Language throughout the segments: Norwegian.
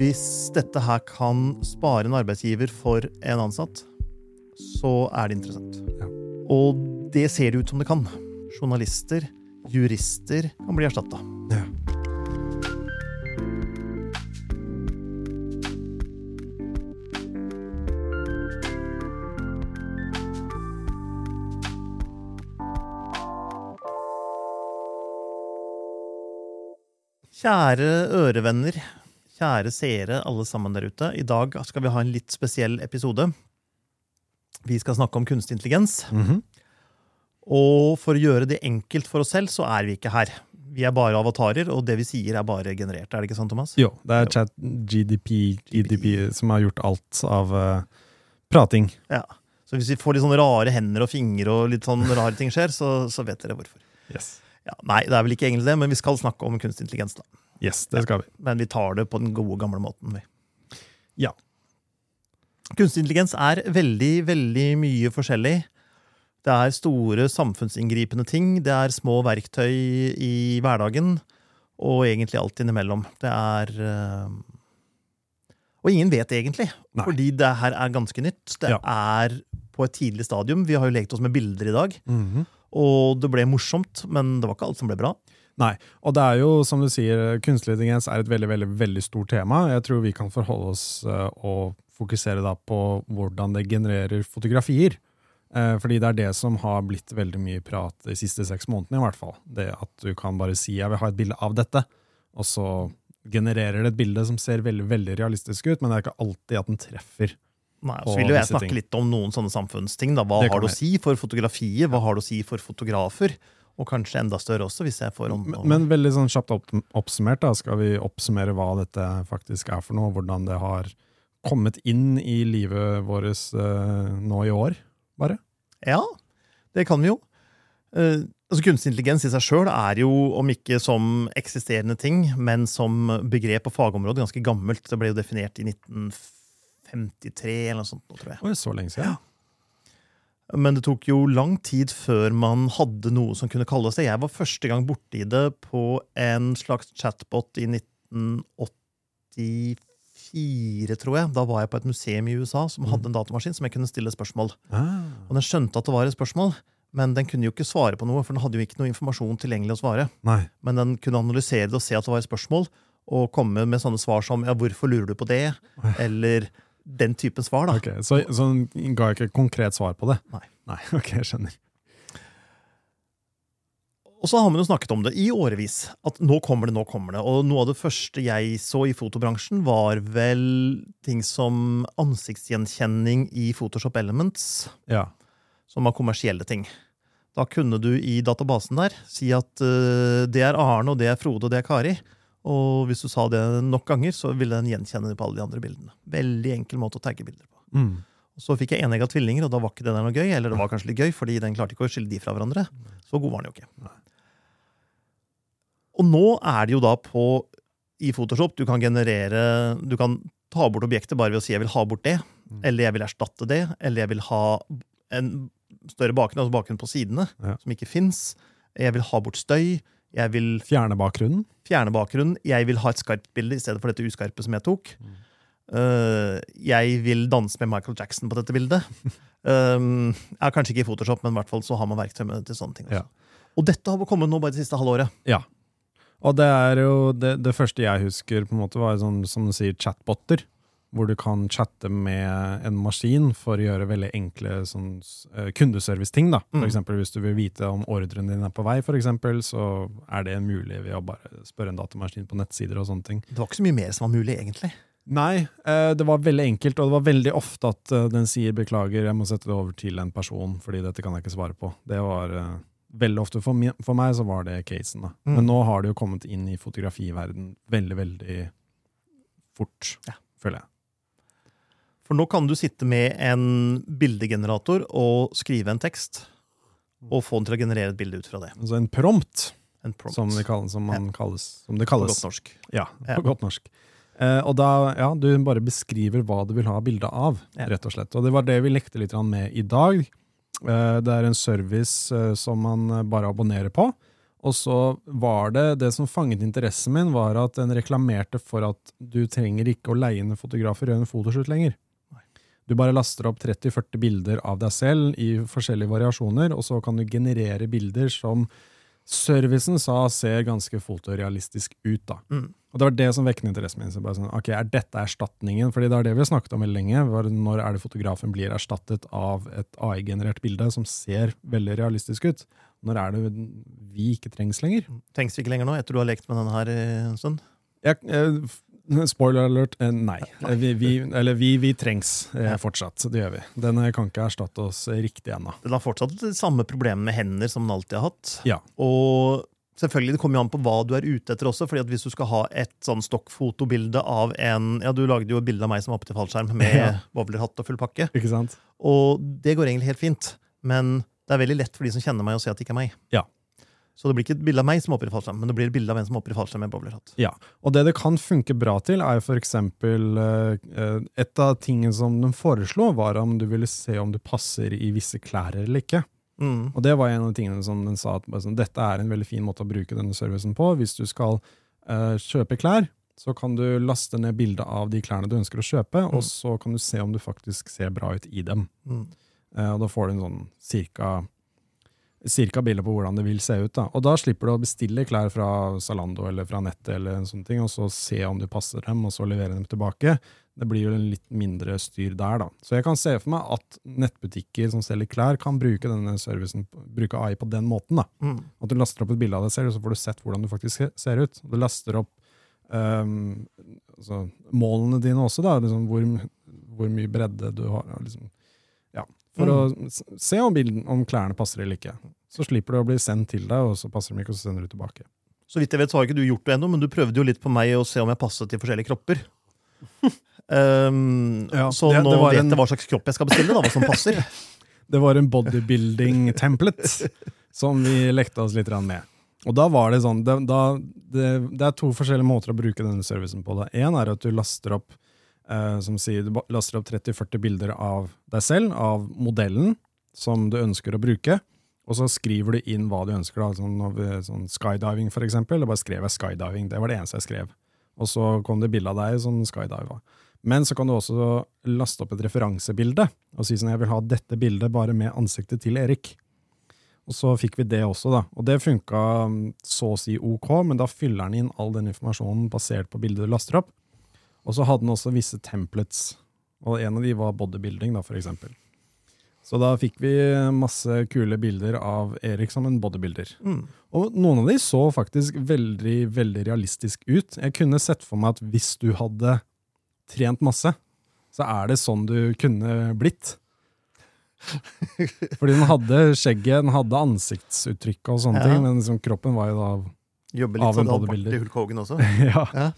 hvis dette her kan spare en arbeidsgiver for en ansatt, så er det interessant. Ja. Og det ser det ut som det kan. Journalister, jurister kan bli erstatta. Ja. Kjære ørevenner, kjære seere, alle sammen der ute. I dag skal vi ha en litt spesiell episode. Vi skal snakke om kunstig intelligens. Mhm. Og for å gjøre det enkelt for oss selv, så er vi ikke her. Vi er bare avatarer, og det vi sier, er bare generert. Er det ikke sant, Thomas? Jo, det er chat GDP, GDP som har gjort alt av uh, prating. Ja. Så hvis vi får litt sånne rare hender og fingre, og litt sånn rare ting skjer, så, så vet dere hvorfor. Yes. Ja, nei, det er vel ikke egentlig det, men vi skal snakke om kunstig intelligens. da. Yes, det skal vi. Men vi tar det på den gode, gamle måten. vi. Ja. Kunstig intelligens er veldig, veldig mye forskjellig. Det er store samfunnsinngripende ting. Det er små verktøy i hverdagen. Og egentlig alt innimellom. Det er øh, Og ingen vet egentlig, Nei. fordi det her er ganske nytt. Det Ja. er på et tidlig stadium. Vi har jo lekt oss med bilder i dag. Mhm. Og det ble morsomt, men det var ikke alt som ble bra. Nei, og det er jo, som du sier, kunstig intelligens er et veldig, veldig, veldig stort tema. Jeg tror vi kan forholde oss eh, og fokusere da på hvordan det genererer fotografier. Eh, fordi det er det som har blitt veldig mye prat de siste seks månedene, i hvert fall. Det at du kan bare si 'jeg vil ha et bilde av dette', og så genererer det et bilde som ser veldig, veldig realistisk ut, men det er ikke alltid at den treffer. Nei, så vil jo jeg snakke ting. litt om noen sånne samfunnsting. da. Hva har det å si for fotografiet? Hva har det å si for fotografer? Og kanskje enda større også, hvis jeg får om... Men, men veldig sånn kjapt opp, oppsummert, da, skal vi oppsummere hva dette faktisk er for noe, hvordan det har kommet inn i livet vårt uh, nå i år, bare. Ja, det kan vi jo. Uh, altså Kunstig intelligens i seg sjøl er jo, om ikke som eksisterende ting, men som begrep og fagområde, ganske gammelt. Det ble jo definert i 1953 eller noe sånt, tror jeg. Oi, så lenge siden. Men det tok jo lang tid før man hadde noe som kunne kalles det. Jeg var første gang borti det på en slags chatbot i 1984, tror jeg. Da var jeg på et museum i USA som hadde en datamaskin som jeg kunne stille spørsmål. Ah, Og den skjønte at det var et spørsmål, men den kunne jo ikke svare på noe, for den hadde jo ikke noe informasjon tilgjengelig å svare. nei. Men den kunne analysere det og se at det var et spørsmål, og komme med sånne svar som ja, 'hvorfor lurer du på det?' eller den typen svar. da. Ok, så, så den ga ikke konkret svar på det? Nei. Nei, ok, jeg skjønner. Og så har man jo snakket om det i årevis. At nå kommer det, nå kommer det. Og noe av det første jeg så i fotobransjen, var vel ting som ansiktsgjenkjenning i Photoshop Elements, Ja. som var kommersielle ting. Da kunne du i databasen der si at uh, det er Arne, og det er Frode, og det er Kari. Og hvis du sa det nok ganger, så ville den gjenkjenne det på alle de andre bildene. Veldig enkel måte å tagge bilder på. Mm. Så fikk jeg enegga tvillinger, og da var ikke det der noe gøy. Eller det var kanskje litt gøy, fordi den klarte ikke å skille de fra hverandre. Så god var den jo ikke. Og nå er det jo da på i Photoshop du kan generere Du kan ta bort objektet bare ved å si 'jeg vil ha bort det', Mm. eller 'jeg vil erstatte det', eller 'jeg vil ha en større bakgrunn', altså bakgrunn på sidene, Ja. som ikke fins. 'Jeg vil ha bort støy'. Jeg vil Fjerne bakgrunnen? fjerne bakgrunnen. Jeg vil ha et skarpt bilde i stedet for dette uskarpe som jeg tok. Uh, jeg vil danse med Michael Jackson på dette bildet. Um, ja, kanskje ikke i Photoshop, men i hvert fall så har man verktøy med til sånne ting. Også. Ja. Og dette har kommet nå bare det siste halvåret. Ja. Og det er jo det, det første jeg husker, på en måte var sånn, som du sier, chatboter. Hvor du kan chatte med en maskin for å gjøre veldig enkle sånn, eh, kundeservice-ting. da. For Mm. eksempel Hvis du vil vite om ordren din er på vei, for eksempel, så er det mulig ved å bare spørre en datamaskin på nettsider og sånne ting. Det var ikke så mye mer som var mulig, egentlig. Nei, eh, det var veldig enkelt, og det var veldig ofte at eh, den sier 'beklager, jeg må sette det over til en person', fordi dette kan jeg ikke svare på. Det var veldig ofte for, mi, for meg så var det casen. da. Mm. Men nå har det jo kommet inn i fotografiverden veldig, veldig fort, Ja. føler jeg. For nå kan du sitte med en bildegenerator og skrive en tekst, og få den til å generere et bilde ut fra det. Altså en prompt, En prompt. som, det kalles, som, man kalles, som det på godt norsk. Ja, Ja. på godt norsk. Eh, og da, ja, du bare beskriver hva du vil ha bilde av, Ja. rett og slett. Og det var det vi lekte litt med i dag. Eh, det er en service eh, som man bare abonnerer på, Og så var det Det som fanget interessen min, var at den reklamerte for at du trenger ikke å leie inn en fotograf og gjøre en fotoshoot lenger. Du bare laster opp 30-40 bilder av deg selv i forskjellige variasjoner, og så kan du generere bilder som servicen sa ser ganske fotorealistisk ut. da. Mm. Og Det var det som vekket interessen min. Så bare sånn, ok, Er dette erstatningen? Fordi det er det vi har snakket om veldig lenge. Når er det fotografen blir erstattet av et AI-generert bilde som ser veldig realistisk ut? Når er det vi ikke trengs lenger? Trengs vi ikke lenger nå, etter du har lekt med denne her eh, en stund? Jeg, eh, spoiler alert, eh, nei. Vi, vi, eller vi, vi trengs eh, fortsatt. Det gjør vi. Den eh, kan ikke erstatte oss riktig ennå. Den har fortsatt det samme problemet med hender som den alltid har hatt. Ja. Og selvfølgelig, det kommer jo an på hva du er ute etter også. fordi at Hvis du skal ha et sånn stokkfotobilde av en Ja, du lagde jo et bilde av meg som var oppe til fallskjerm med Ja. bowlerhatt og full pakke. Ikke sant? Og det går egentlig helt fint. Men det er veldig lett for de som kjenner meg, å se at det ikke er meg. Ja. Så det blir ikke et bilde av meg som hopper i fallskjerm, men det blir et bilde av en som hopper i fallskjerm med bowlerhatt. Ja, og det det kan funke bra til, er eksempel eh, eh, Et av tingene som de foreslo, var om du ville se om du passer i visse klær eller ikke. Mm. Og det var en av de tingene som den sa at sånn, dette er en veldig fin måte å bruke denne servicen på. Hvis du skal uh, kjøpe klær, så kan du laste ned bilde av de klærne du ønsker å kjøpe, og så kan du se om du faktisk ser bra ut i dem. Mm. Uh, og da får du en sånn cirka, cirka bilde på hvordan det vil se ut. Da. Og da slipper du å bestille klær fra Zalando eller fra nettet, eller en sånn ting, og så se om du passer dem, og så levere dem tilbake. Det blir jo en litt mindre styr der, da. Så jeg kan se for meg at nettbutikker som selger klær, kan bruke denne servicen, bruke AI på den måten. da. Mm. At du laster opp et bilde av deg selv, og så får du sett hvordan du faktisk ser ut. Du laster opp um, altså, målene dine også, da. Liksom hvor, hvor mye bredde du har. Liksom. For å se om, bilden, om klærne passer eller ikke. Så slipper det å bli sendt til deg, og så passer de ikke, og så sender du tilbake. Så vidt jeg vet, så har ikke du gjort det ennå, men du prøvde jo litt på meg å se om jeg passet til forskjellige kropper. Um, Ja, så det- nå det var vet en- jeg hva slags kropp jeg skal bestille, da, hva som passer. Det var en bodybuilding-template som vi lekte oss litt med. Og da var det sånn, det, da, det, det er to forskjellige måter å bruke denne servicen på. En er at du laster opp som sier, du laster opp 30-40 bilder av deg selv, av modellen som du ønsker å bruke. Og så skriver du inn hva du ønsker. da, Sånn, sånn skydiving, for eksempel. Da bare skrev jeg skydiving. Det var det eneste jeg skrev. Og så kom det bilde av deg som skydiva. Men så kan du også laste opp et referansebilde og si sånn, jeg vil ha dette bildet bare med ansiktet til Erik. Og så fikk vi det også, da. Og det funka så å si ok, men da fyller den inn all den informasjonen basert på bildet du laster opp. Og så hadde den også visse templates, og en av de var bodybuilding, da, for eksempel. Så da fikk vi masse kule bilder av Erik som en bodybuilder. Mm. Og noen av de så faktisk veldig, veldig realistisk ut. Jeg kunne sett for meg at hvis du hadde trent masse, så er det sånn du kunne blitt. Fordi den hadde skjegget, den hadde ansiktsuttrykket og sånne Ja. ting, men liksom kroppen var jo da Av litt en sånn bodybuilder. sånn Hulk Hogan også. ja. Ja.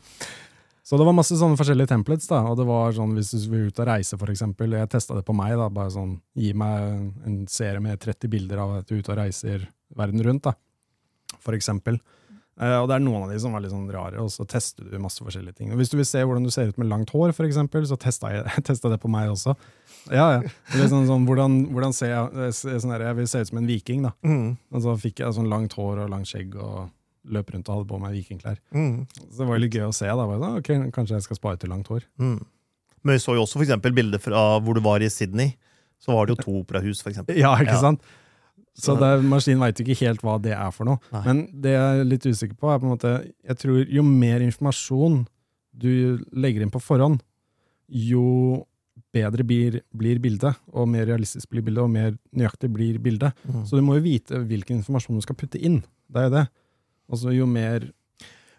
Så det var masse sånne forskjellige templates, da. Og det var sånn hvis du vil ut og reise, eksempel. Jeg testa det på meg, da. Bare sånn, gi meg en serie med 30 bilder av at du er ute og reiser verden rundt, da. Eksempel. Eh, og det er noen av de som var litt sånn rare, og så tester du masse forskjellige ting. Og hvis du vil se hvordan du ser ut med langt hår, for eksempel, så testa jeg testa det på meg også. Ja, ja. Sånn, sånn, hvordan, hvordan ser jeg sånn der, Jeg vil se ut som en viking, da. Mm. Og så fikk jeg sånn langt hår og langt skjegg og løp rundt og hadde på meg vikingklær. Mm. Så det var litt gøy å se. da, bare, sånn, ok, Kanskje jeg skal spare til langt hår. Mm. Men vi så jo også for eksempel bilder fra hvor du var i Sydney. Så var det jo to operahus, for eksempel. Ja, ikke Ja. sant? Så det, maskinen veit ikke helt hva det er for noe. Nei. Men det jeg er litt usikker på, er på en måte Jeg tror jo mer informasjon du legger inn på forhånd, jo bedre blir, blir bildet, og mer realistisk blir bildet, og mer nøyaktig blir bildet. Mm. Så du må jo vite hvilken informasjon du skal putte inn. Det er jo det. Altså jo mer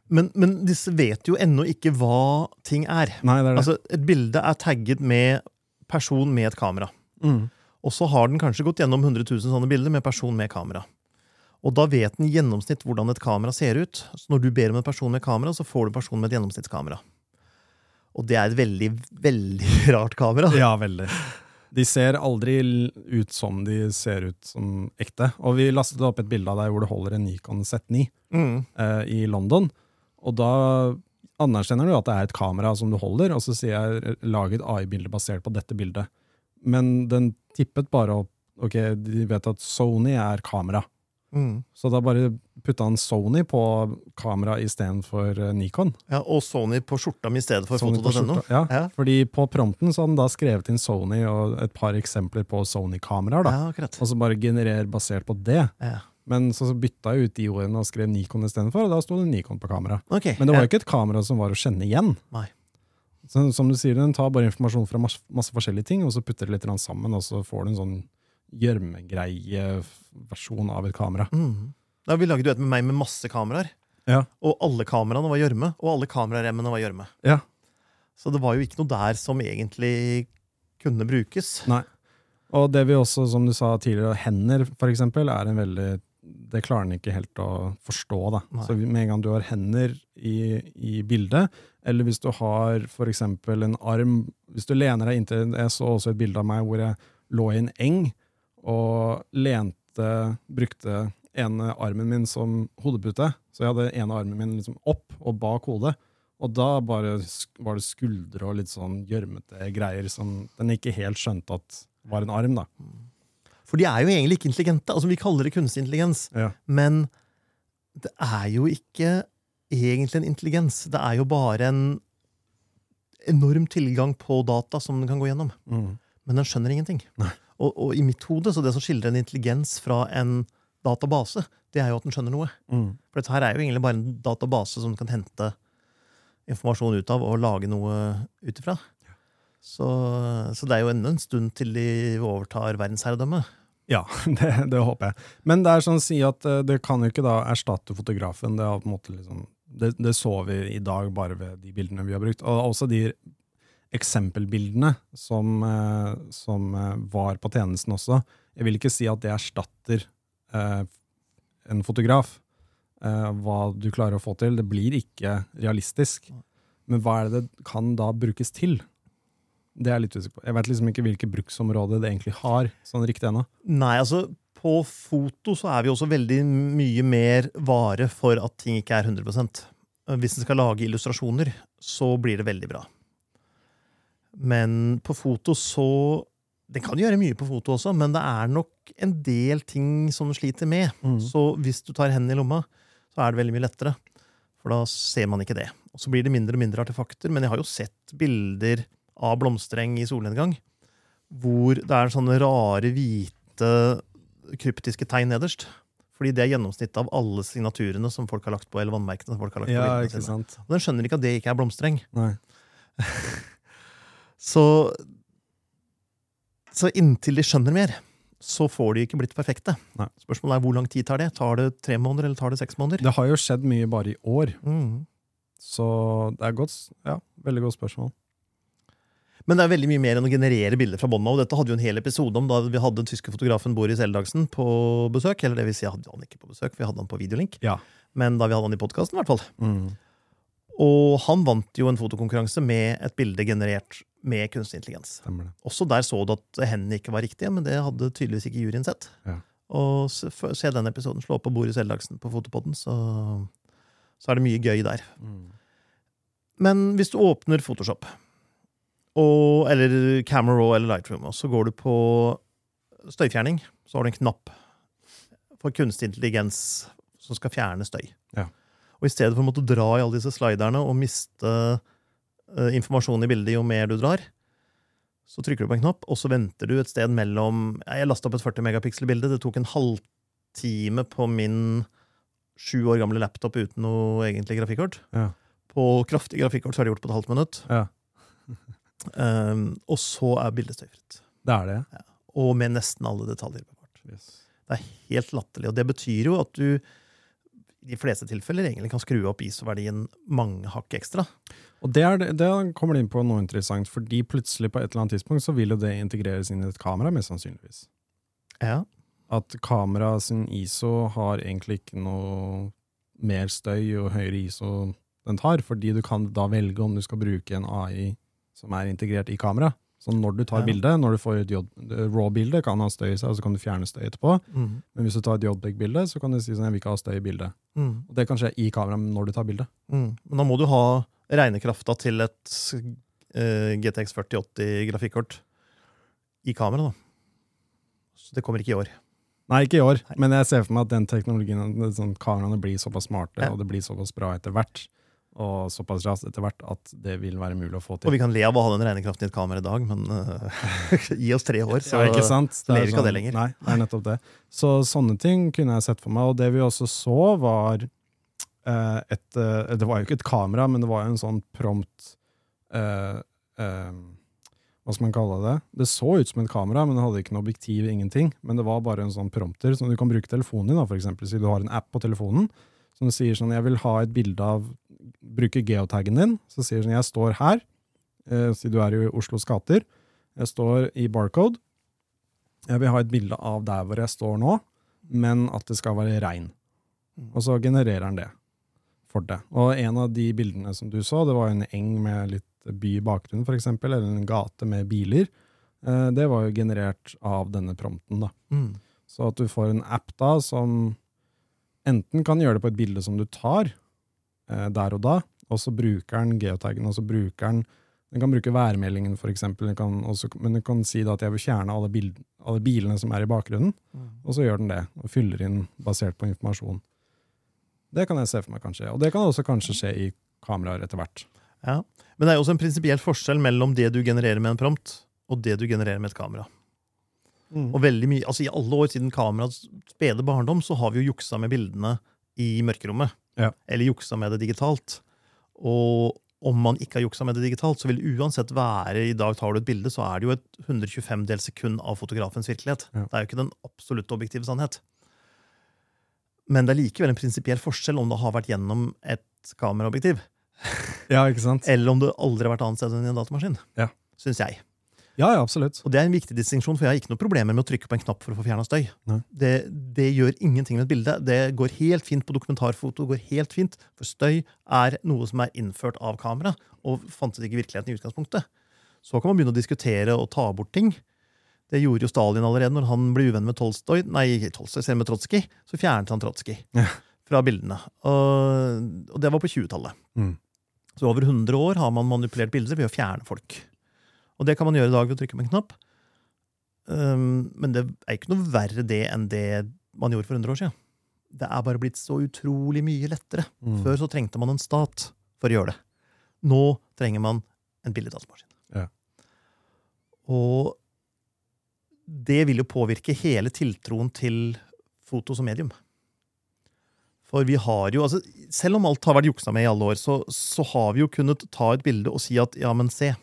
Men, men disse vet jo ennå ikke hva ting er. Nei, det er det. Altså, Et bilde er tagget med person med et kamera. mm. Og så har den kanskje gått gjennom 100 000 sånne bilder med person med kamera. Og da vet den i gjennomsnitt hvordan et kamera ser ut. Så når du ber om en person med kamera, så får du en person med et gjennomsnittskamera. Og det er et veldig, veldig rart kamera. Ja, veldig. De ser aldri ut som de ser ut som ekte. Og vi lastet opp et bilde av deg hvor du holder en Nikon Z9 Mm. uh, i London. Og da anerkjenner du at det er et kamera som du holder, og så sier jeg lag et AI-bilde basert på dette bildet. Men den tippet bare opp Ok, de vet at Sony er kamera. Mm. Så da bare putta han Sony på kamera istedenfor uh, Nikon. Ja, og Sony på skjorta mi i stedet for foto.no. Ja, Ja. fordi på prompten så hadde han da skrevet inn Sony og et par eksempler på Sony-kameraer. da. Ja, akkurat. Og så bare generer basert på det. Ja. Men så så bytta jeg ut de ordene og skrev Nikon istedenfor, og da sto det Nikon på kamera. Okay, Men det var jo ikke et kamera som var å kjenne igjen. Nei. Så, som du sier, Den tar bare informasjon fra masse, masse forskjellige ting, og så putter det litt sammen, og så får du en sånn gjørmegreie-versjon av et kamera. Mm. Da vi lagde duett med meg med masse kameraer. Ja. Og alle kameraene var gjørme, og alle kameraremmene var gjørme. Ja. Så det var jo ikke noe der som egentlig kunne brukes. Nei. Og det vi også, som du sa tidligere, hender for eksempel, er en veldig Det klarer den ikke helt å forstå. da. Nei. Så med en gang du har hender i, i bildet, eller hvis du har for eksempel en arm Hvis du lener deg inntil Jeg så også et bilde av meg hvor jeg lå i en eng og lente Brukte ene armen min som hodepute. Så jeg hadde ene armen min liksom opp og bak hodet. Og da bare var det skuldre og litt sånn gjørmete greier som den ikke helt skjønte at var en arm. da. For de er jo egentlig ikke intelligente. Altså Vi kaller det kunstig intelligens. Ja. Men det er jo ikke egentlig en intelligens. Det er jo bare en enorm tilgang på data som den kan gå gjennom. Mm. Men den skjønner ingenting. Nei. Og, og i mitt hode, så det som skildrer en intelligens fra en database, det er jo at den skjønner noe. Mm. For dette her er jo egentlig bare en database som den kan hente informasjon ut av og lage noe ut ifra. Så, så det er jo ennå en stund til de overtar verdensherredømmet. Ja, det, det håper jeg. Men det er sånn å si at eh, det kan jo ikke da erstatte fotografen. Det, er liksom, det, det så vi i dag bare ved de bildene vi har brukt. Og også de eksempelbildene som, eh, som eh, var på tjenesten også. Jeg vil ikke si at det erstatter eh, en fotograf. Hva du klarer å få til. Det blir ikke realistisk. Men hva er det det kan da brukes til? Det er jeg litt usikker på. Jeg vet liksom ikke hvilke bruksområder det egentlig har. sånn riktig ennå. Nei, altså på foto så er vi også veldig mye mer vare for at ting ikke er 100% Hvis en skal lage illustrasjoner, så blir det veldig bra. Men på foto så Den kan gjøre mye på foto også, men det er nok en del ting som den sliter med. Mm. Så hvis du tar hendene i lomma, så er det veldig mye lettere. For da ser man ikke det. Og så blir det mindre og mindre artefakter. Men jeg har jo sett bilder av blomstereng i solnedgang hvor det er sånne rare, hvite, kryptiske tegn nederst. Fordi det er gjennomsnittet av alle signaturene som folk har lagt på, eller vannmerkene som folk har lagt på. Ja? Og den skjønner ikke at det ikke er blomstereng. Nei. Så, så inntil de skjønner mer, så får de ikke blitt perfekte. Nei. Spørsmålet er hvor lang tid tar det? Tar det tre måneder, eller tar det seks måneder? Det har jo skjedd mye bare i år, Mm. så det er godt, ja, veldig godt spørsmål. Men det er veldig mye mer enn å generere bilder fra bånda. og Dette hadde jo en hel episode om da vi hadde den tyske fotografen Boris Eldagsen på besøk. Eller det vil si, jeg hadde han ikke på besøk, for vi hadde han på videolink. Ja. Men da vi hadde han i podkasten, i hvert fall. Mm. Og han vant jo en fotokonkurranse med et bilde generert med kunstig intelligens. Også der så du at hendene ikke var riktige, men det hadde tydeligvis ikke juryen sett. Ja. Og se, se den episoden, slå på Boris Eldagsen på Fotopodden, så, så er det mye gøy der. Mm. Men hvis du åpner Photoshop, og, eller Camera Raw eller Lightroom, og så går du på støyfjerning, så har du en knapp for kunstig intelligens som skal fjerne støy. Ja. Og i stedet for å måtte dra i alle disse sliderne og miste informasjon i bildet jo mer du drar, så trykker du på en knapp, og så venter du et sted mellom Jeg lasta opp et 40 megapixel-bilde. Det tok en halvtime på min sju år gamle laptop uten noe egentlig grafikkort. Ja. På kraftig grafikkort så er det gjort på et halvt minutt. Ja. Um, og så er bildet støyfritt. Det er det. Og med nesten alle detaljer bevart. Yes. Det er helt latterlig. Og det betyr jo at du de fleste tilfeller egentlig kan skru opp ISO-verdien mange hakk ekstra. Og det, er, det- kommer det inn på noe interessant, fordi plutselig på et eller annet tidspunkt så vil jo det integreres inn i et kamera, mest sannsynligvis. Ja. At kamera sin ISO har egentlig ikke noe mer støy og høyere ISO den tar, fordi du kan da velge om du skal bruke en AI som er integrert i kamera. Så når du tar Ja. bildet, når du får et raw-bilde, kan ha støy i seg, og så kan du fjerne støy etterpå. Mm. Men hvis du tar et JPEG-bilde, så kan du si sånn, jeg vil ikke ha støy i bildet. Mm. Og det kan skje i kamera når du tar bildet. Mm. Men da må du ha regnekrafta til et uh, GTX 4080 grafikkort i kamera, da. Så det kommer ikke i år. Nei, ikke i år, Nei. men jeg ser for meg at den teknologien, sånn, kameraene blir såpass smarte, Ja. og det blir såpass bra etter hvert, og såpass raskt etter hvert, at det vil være mulig å få til. Og vi kan le av å ha den regnekraften i et kamera i dag, men uh, gi oss tre år, så ja, ikke sant? Det er ikke ikke av det lenger. Nei, det er nettopp det. Så sånne ting kunne jeg sett for meg, og det vi også så var uh, et, uh, det var jo ikke et kamera, men det var jo en sånn prompt eh, Hva skal man kalle det? Det så ut som et kamera, men det hadde ikke noe objektiv, ingenting. Men det var bare en sånn prompter som du kan bruke telefonen din, da, for eksempel. Si du har en app på telefonen som sier sånn Jeg vil ha et bilde av Bruke geotaggen din. Så sier sånn Jeg står her, eh, si du er i Oslos gater. Jeg står i Barcode. Jeg vil ha et bilde av der hvor jeg står nå, men at det skal være regn. Og så genererer den det for deg. Og en av de bildene som du så, det var en eng med litt by i bakgrunnen, f.eks., eller en gate med biler. Eh, Det var jo generert av denne prompten. da. Mm. Så at du får en app da som enten kan gjøre det på et bilde som du tar der og da, og så bruker den geotaggen, og så bruker den Den kan bruke værmeldingen, for eksempel, den kan også, men den kan si da at jeg vil fjerne alle, bild, alle bilene som er i bakgrunnen, og så gjør den det, og fyller inn basert på informasjon. Det kan jeg se for meg kan skje. Og det kan også kanskje skje i kameraer etter hvert. Ja. Men det er jo også en prinsipiell forskjell mellom det du genererer med en prompt, og det du genererer med et kamera. Og veldig mye, altså I alle år siden kameraets spede barndom så har vi jo juksa med bildene i mørkerommet. Ja. Eller juksa med det digitalt. Og om man ikke har juksa med det digitalt, så vil det uansett være I dag tar du et bilde, så er det jo et 125 del sekund av fotografens virkelighet. Ja. Det er jo ikke den absolutt objektive sannhet. Men det er likevel en prinsipiell forskjell om det har vært gjennom et kameraobjektiv, Ja, ikke sant? eller om det aldri har vært annet sted enn i en datamaskin. Ja. Syns jeg. Ja, ja, absolutt. Og det er en viktig distinksjon, for jeg har ikke noe problemer med å trykke på en knapp for å få fjerna støy. Det, det gjør ingenting med et bilde. Det går helt fint på dokumentarfoto. går helt fint, For støy er noe som er innført av kamera, og fantes ikke i virkeligheten i utgangspunktet. Så kan man begynne å diskutere og ta bort ting. Det gjorde jo Stalin allerede når han ble uvenn med Tolstoy, nei, Tolstoy, selv med Trotskij. Så fjernet han Trotskij Ja. fra bildene. Og, og det var på 20-tallet. Mm. Så over 100 år har man manipulert bilder ved å fjerne folk. Og det kan man gjøre i dag ved å trykke på en knapp. Um, men det er ikke noe verre det enn det man gjorde for 100 år siden. Det er bare blitt så utrolig mye lettere. Mm. Før så trengte man en stat for å gjøre det. Nå trenger man en billigdatamaskin. Ja. Og det vil jo påvirke hele tiltroen til foto som medium. For vi har jo, altså, Selv om alt har vært juksa med i alle år, så, så har vi jo kunnet ta et bilde og si at ja, men se.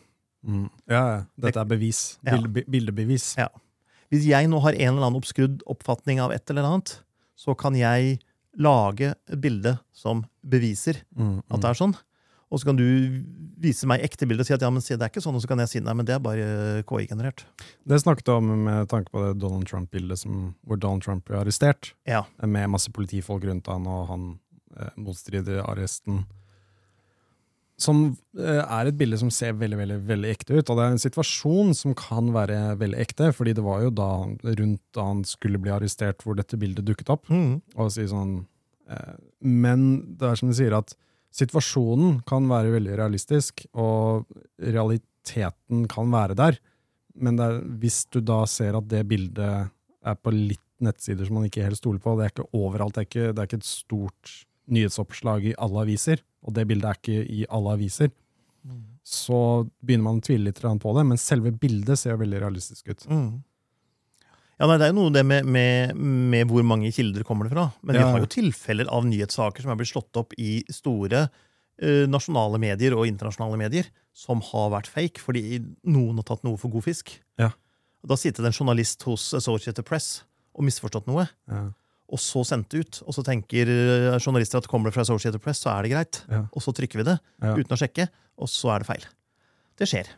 Mm. Ja, ja. Dette er bevis. Bilde, bildebevis. Ja. Hvis jeg nå har en eller annen oppskrudd oppfatning av et eller annet, så kan jeg lage et bilde som beviser Mm, at mm. det er sånn. Og så kan du vise meg ekte bilde og si at ja, men se, det er ikke sånn, og så kan jeg si nei, men det er bare KI-generert. Det snakket du om med tanke på det Donald Trump-bildet hvor Donald Trump ble arrestert, Ja. med masse politifolk rundt han, og han eh, motstrider arresten. Som eh, er et bilde som ser veldig veldig, veldig ekte ut. Og det er en situasjon som kan være veldig ekte, fordi det var jo da rundt da han skulle bli arrestert, hvor dette bildet dukket opp. Mm. og si sånn eh, Men det er som du sier, at situasjonen kan være veldig realistisk, og realiteten kan være der. Men er, hvis du da ser at det bildet er på litt nettsider som man ikke helt stoler på, det er ikke overalt, det er ikke, det er ikke et stort nyhetsoppslag i alle aviser, og det bildet er ikke i alle aviser, så begynner man å tvile litt på det, men selve bildet ser jo veldig realistisk ut. Mm. Ja, nei, Det er jo noe det med, med, med hvor mange kilder kommer det fra. Men vi Ja. har jo tilfeller av nyhetssaker som er blitt slått opp i store eh, nasjonale medier og internasjonale medier, som har vært fake, fordi noen har tatt noe for god fisk. Ja. Da sitter det en journalist hos Associated Press og misforstått noe, Ja. Og så sendt ut. Og så tenker eh, journalister at kommer det fra Associated Press, så er det greit. Ja. Og så trykker vi det Ja. uten å sjekke, og så er det feil. Det skjer.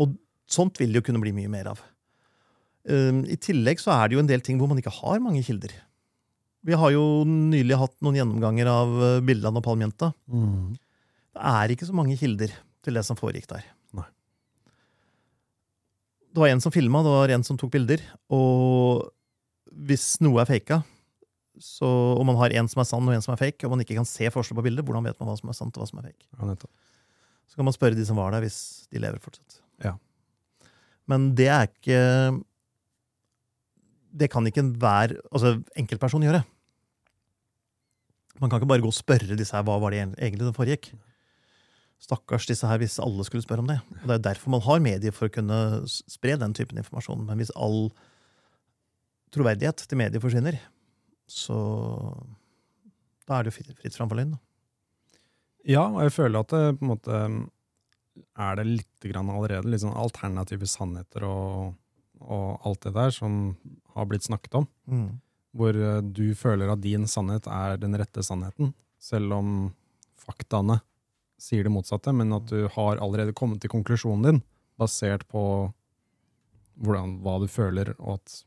Og sånt vil det jo kunne bli mye mer av. Um, I tillegg så er det jo en del ting hvor man ikke har mange kilder. Vi har jo nylig hatt noen gjennomganger av Billand bildene av Palmjenta. Mm. Det er ikke så mange kilder til det som foregikk der. Nei. Det var en som filma, det var en som tok bilder. Og hvis noe er faka, så, om man har en som er sann og en som er fake, og man ikke kan se forskjell på bildet, hvordan vet man hva som er sant og hva som er fake? Ja. Så kan man spørre de som var der, hvis de lever fortsatt. Ja. Men det er ikke det kan ikke enhver altså, enkeltperson gjøre. Man kan ikke bare gå og spørre disse her hva var det egentlig som foregikk. Stakkars disse her hvis alle skulle spørre om det. Og Det er derfor man har medier, for å kunne spre den typen informasjon. Men hvis all troverdighet til medier forsvinner, så da er det jo fritt, fritt fram for løgn. Ja, og jeg føler at det på en måte er det litt grann allerede litt sånn alternative sannheter og, og alt det der som har blitt snakket om. Mm. Hvor eh, du føler at din sannhet er den rette sannheten, selv om faktaene sier det motsatte, men at du har allerede kommet til konklusjonen din, basert på hvordan, hva du føler, og at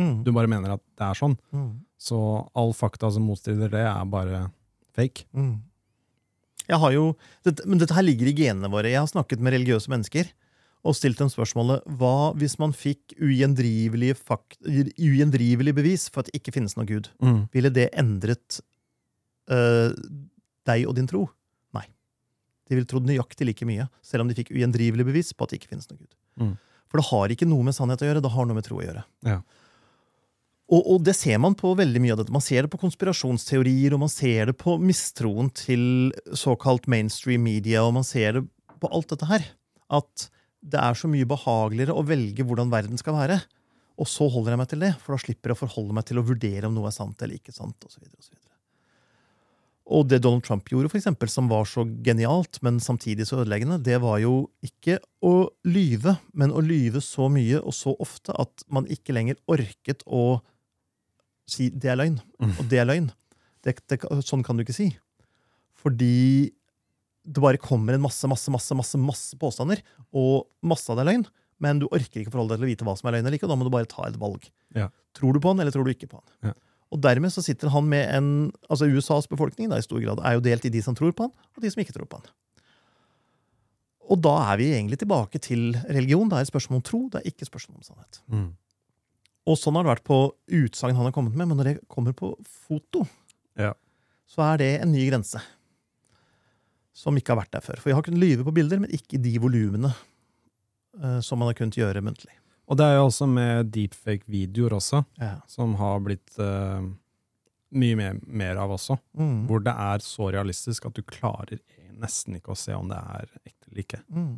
Mm. du bare mener at det er sånn. Mm. Så all fakta som motstrider det, er bare fake. Mm. Jeg har jo, dette, men dette her ligger i genene våre. Jeg har snakket med religiøse mennesker og stilt dem spørsmålet hva hvis man fikk ugjendrivelige, fakt, ugjendrivelige bevis for at det ikke finnes noen gud. Ville det endret øh, deg og din tro? Nei. De ville trodd nøyaktig like mye, selv om de fikk ugjendrivelig bevis på at det ikke finnes noen gud. Mm. For det har ikke noe med sannhet å gjøre, det har noe med tro å gjøre. Ja. Og, og det ser man på veldig mye av dette. Man ser det på konspirasjonsteorier, og man ser det på mistroen til såkalt mainstream media, og man ser det på alt dette her. At det er så mye behageligere å velge hvordan verden skal være. Og så holder jeg meg til det, for da slipper jeg å forholde meg til å vurdere om noe er sant eller ikke sant. Og, så videre, og, så videre. og det Donald Trump gjorde, for eksempel, som var så genialt, men samtidig så ødeleggende, det var jo ikke å lyve, men å lyve så mye og så ofte at man ikke lenger orket å si det er løgn, Mm. og det er løgn. Det, det, sånn kan du ikke si. Fordi det bare kommer en masse, masse, masse, masse, masse påstander, og masse av det er løgn, men du orker ikke forholde deg til å vite hva som er løgn eller ikke, og da må du bare ta et valg. Ja. Tror du på han, eller tror du ikke på han? Ja. Og dermed så sitter han med en altså USAs befolkning da, i stor grad er jo delt i de som tror på han, og de som ikke tror på han. Og da er vi egentlig tilbake til religion. Det er et spørsmål om tro, det er ikke et spørsmål om sannhet. Mm. Og sånn har det vært på utsagn han har kommet med, men når det kommer på foto, Ja. så er det en ny grense. Som ikke har vært der før. For vi har kunnet lyve på bilder, men ikke i de volumene uh, som man har kunnet gjøre muntlig. Og det er jo også med deepfake-videoer også, Ja. som har blitt uh, mye mer, mer av også. Mm. Hvor det er så realistisk at du klarer nesten ikke å se om det er ekte eller ikke. Mm.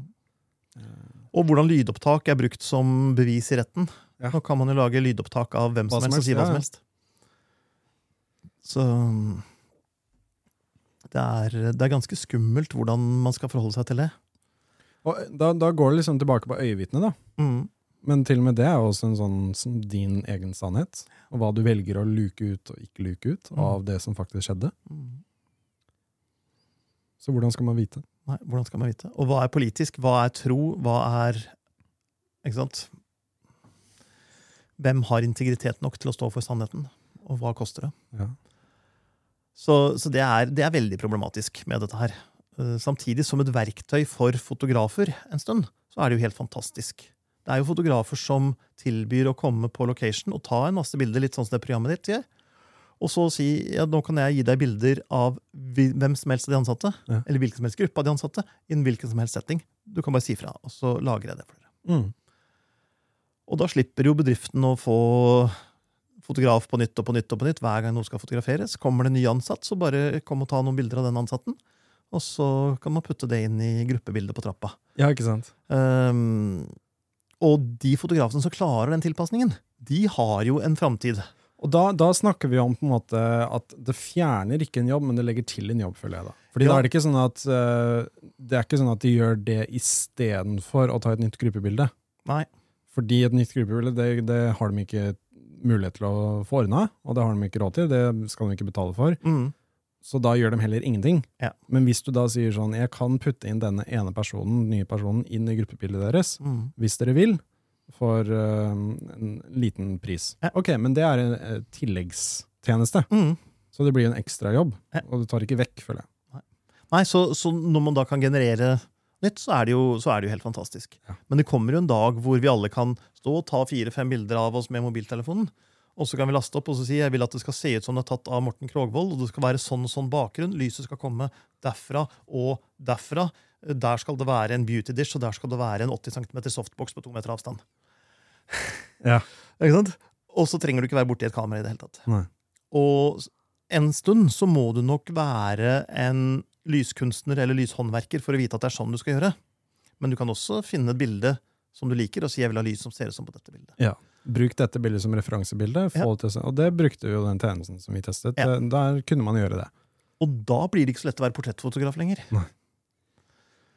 Eh, Og hvordan lydopptak er brukt som bevis i retten. Ja. Nå kan man jo lage lydopptak av hvem som helst og si hva som helst. Så det er, det er ganske skummelt hvordan man skal forholde seg til det. Og da, da går det liksom tilbake på øyevitnet, da. Mm. Men til og med det er også en sånn din egen sannhet. Og hva du velger å luke ut og ikke luke ut Mm. av det som faktisk skjedde. Mm. Så hvordan skal man vite? Nei, hvordan skal man vite? Og hva er politisk? Hva er tro? Hva er Ikke sant? Hvem har integritet nok til å stå for sannheten? Og hva koster det? Ja. Så, så det, er, det er veldig problematisk med dette her. Eh, Samtidig som et verktøy for fotografer en stund, så er det jo helt fantastisk. Det er jo fotografer som tilbyr å komme på location og ta en masse bilder, litt sånn som det programmet ditt gjør. Og så si ja, nå kan jeg gi deg bilder av hvem som helst av de ansatte, Ja. eller hvilken som helst gruppe av de ansatte, i en hvilken som helst setting. Du kan bare si fra, og så lagrer jeg det for dere. Mm. Og da slipper jo bedriften å få fotograf på nytt og på nytt og på nytt hver gang noe skal fotograferes. Kommer det en ny ansatt, så bare kom og ta noen bilder av den ansatten. Og så kan man putte det inn i gruppebildet på trappa. ja, ikke sant? Um, og de fotografene som klarer den tilpasningen, de har jo en framtid. Og da, da snakker vi om på en måte at det fjerner ikke en jobb, men det legger til en jobb, føler jeg da. Fordi Ja. da er det ikke sånn at uh, det er ikke sånn at de gjør det istedenfor å ta et nytt gruppebilde. Nei. Fordi et nytt gruppebilde, det, det har de ikke mulighet til å få ordna, og det har de ikke råd til, det skal de ikke betale for. Mm. Så da gjør de heller ingenting. Ja. Men hvis du da sier sånn, jeg kan putte inn denne ene personen, nye personen, inn i gruppebildet deres, Mm. hvis dere vil, for uh, en liten pris. Ja. Ok, men det er en uh, tilleggstjeneste, Mm. så det blir en ekstra jobb, Ja. og du tar ikke vekk, føler jeg. Nei, så, så når man da kan generere nytt, så er det jo, så er det jo helt fantastisk. Ja. Men det kommer jo en dag hvor vi alle kan stå og ta fire-fem bilder av oss med mobiltelefonen. Og så kan vi laste opp og så si jeg vil at det skal se ut som det er tatt av Morten Krogvold. Og det skal være sånn sånn bakgrunn. Lyset skal komme derfra og derfra. Der skal det være en beauty dish, og der skal det være en 80 cm softbox på to meter avstand. Ja. Ikke sant? Og så trenger du ikke være borti et kamera i det hele tatt. Nei. Og en stund så må du nok være en lyskunstner eller lyshåndverker for å vite at det er sånn du skal gjøre. Men du kan også finne et bilde som du liker, og si 'jeg vil ha lys som ser ut som på dette bildet'. Ja. Bruk dette bildet som referansebilde. Ja. og det brukte jo den tjenesten som vi testet. Ja. Der kunne man gjøre det. Og da blir det ikke så lett å være portrettfotograf lenger.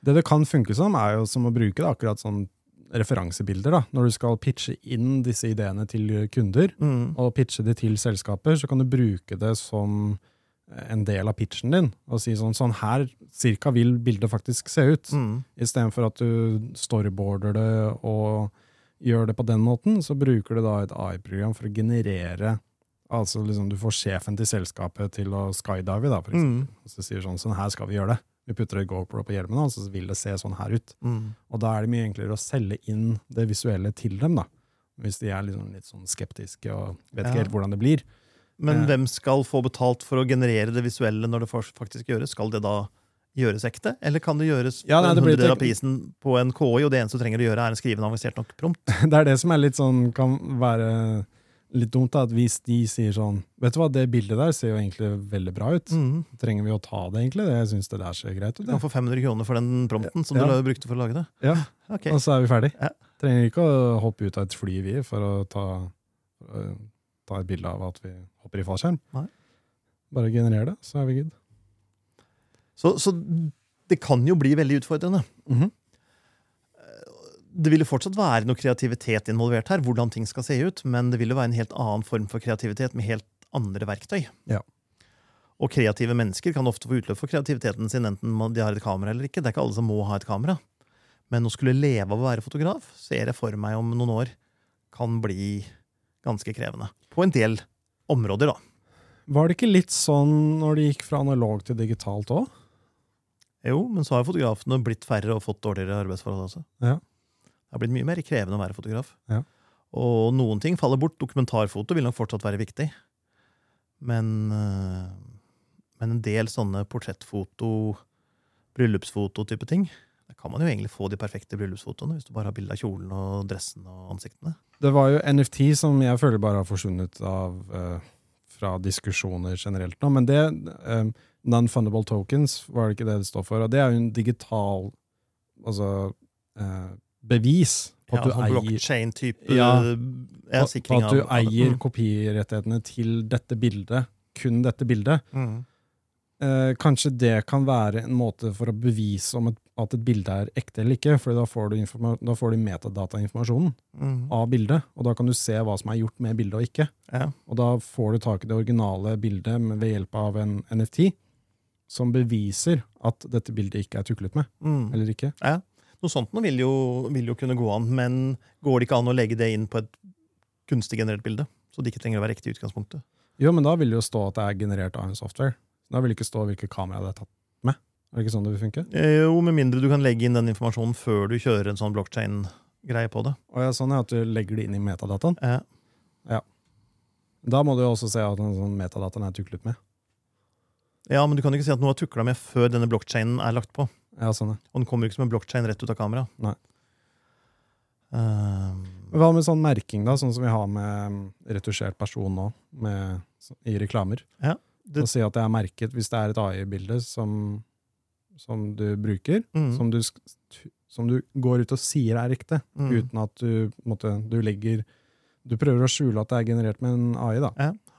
Det det kan funke som, er jo som å bruke det akkurat sånn referansebilder. da. Når du skal pitche inn disse ideene til kunder, Mm. og pitche de til selskaper, så kan du bruke det som en del av pitchen din. Og si sånn, sånn her cirka vil bildet faktisk se ut. Mm. Istedenfor at du storyboarder det og gjør det på den måten, så bruker du da et AI-program for å generere Altså liksom du får sjefen til selskapet til å skydive, da, for eksempel. Mm. Og så sier sånn, sånn her skal vi gjøre det. Vi putter et GoPro på hjelmen, og så vil det se sånn her ut. Mm. Og da er det mye enklere å selge inn det visuelle til dem, da. Hvis de er liksom litt sånn skeptiske og vet ikke Ja. helt hvordan det blir. Men Ja. hvem skal få betalt for å generere det visuelle når det faktisk gjøres? Skal det da gjøres ekte, eller kan det gjøres Ja, nei, det blir av prisen på en KI, og det eneste du trenger å gjøre, er å skrive en avansert nok prompt? Det er det som er litt sånn, kan være litt dumt, da, at hvis de sier sånn Vet du hva, det bildet der ser jo egentlig veldig bra ut. Mm. Trenger vi å ta det, egentlig? Jeg syns det der ser greit ut. Du kan få 500 kroner for den prompten som Ja. du brukte for å lage det. Ja. okay. Og så er vi ferdig. Ja. Trenger ikke å hoppe ut av et fly, vi, for å ta, ta et bilde av at vi hopper i fallskjerm. Nei. Bare generer det, så er vi good. Så, så det kan jo bli veldig utfordrende. Mhm. Det vil jo fortsatt være noe kreativitet involvert her, hvordan ting skal se ut, men det vil jo være en helt annen form for kreativitet med helt andre verktøy. Ja. Og kreative mennesker kan ofte få utløp for kreativiteten sin, enten de har et kamera eller ikke. Det er ikke alle som må ha et kamera. Men å skulle leve av å være fotograf, ser jeg for meg om noen år kan bli ganske krevende. På en del områder, da. Var det ikke litt sånn når det gikk fra analog til digitalt òg? Jo, men så har fotografene blitt færre og fått dårligere arbeidsforhold også. Ja. Det har blitt mye mer krevende å være fotograf. Ja. Og noen ting faller bort. Dokumentarfoto vil nok fortsatt være viktig. Men, øh, men en del sånne portrettfoto, bryllupsfoto-type ting Der kan man jo egentlig få de perfekte bryllupsfotoene hvis du bare har bilde av kjolen og dressen og ansiktene. Det var jo NFT som jeg føler bare har forsvunnet av eh, fra diskusjoner generelt nå. Men det eh, Non-fundable tokens, var det ikke det det står for? Og det er jo en digital altså, eh, bevis på at Ja, du sånn eier Ja. på, på at du eier Mm. kopirettighetene til dette bildet, kun dette bildet. Mm. Eh, kanskje det kan være en måte for å bevise om et, at et bilde er ekte eller ikke, for da får du, da får du metadatainformasjonen Mm. av bildet, og da kan du se hva som er gjort med bildet og ikke. Ja. Og da får du tak i det originale bildet med- ved hjelp av en NFT, som beviser at dette bildet ikke er tuklet med, Mm. eller ikke. Noe sånt nå vil jo, vil jo kunne gå an, men går det ikke an å legge det inn på et kunstig generert bilde? Så det ikke trenger å være ekte i utgangspunktet? Jo, men da vil det jo stå at det er generert av en software. Da vil det ikke stå hvilket kamera det er tatt med. Er det ikke sånn det vil funke? Eh, Jo, med mindre du kan legge inn den informasjonen før du kjører en sånn blockchain-greie på det. Og ja, sånn er at du legger det inn i metadataen. Ja. ja. Da må du jo også se at den sånn metadataen er tuklet med. Ja, men du kan ikke si at noe er tukla med før denne blockchainen er lagt på. Ja, sånn er. Og den kommer ikke som en blockchain rett ut av kamera. Nei. Um... Hva med sånn merking, da, sånn som vi har med mm, retusjert person nå, med, i reklamer? det- Å si at det er merket hvis det er et AI-bilde som, som du bruker, mm, som, du, som du går ut og sier er ekte, mm. uten at du, måtte, du legger Du prøver å skjule at det er generert med en AI, da.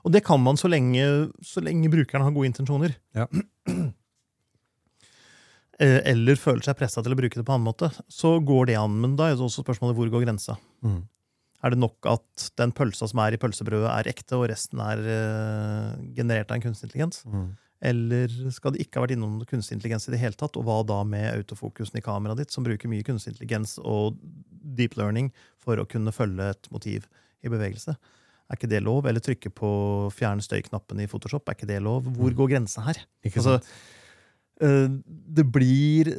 Og det kan man så lenge, så lenge brukeren har gode intensjoner. Ja. Eh, Eller føler seg pressa til å bruke det på en annen måte. Så går det an, men da er det også spørsmålet hvor går grensa. Mm. Er det nok at den pølsa som er i pølsebrødet, er ekte, og resten er uh, generert av en kunstig intelligens? Mm. Eller skal det ikke ha vært innom kunstig intelligens i det hele tatt? Og hva da med autofokusen i kameraet ditt, som bruker mye kunstig intelligens og deep learning for å kunne følge et motiv i bevegelse? Er ikke det lov? Eller trykke på fjern støy-knappen i Photoshop? Er ikke det lov? Hvor går grensa her? Altså, eh, det blir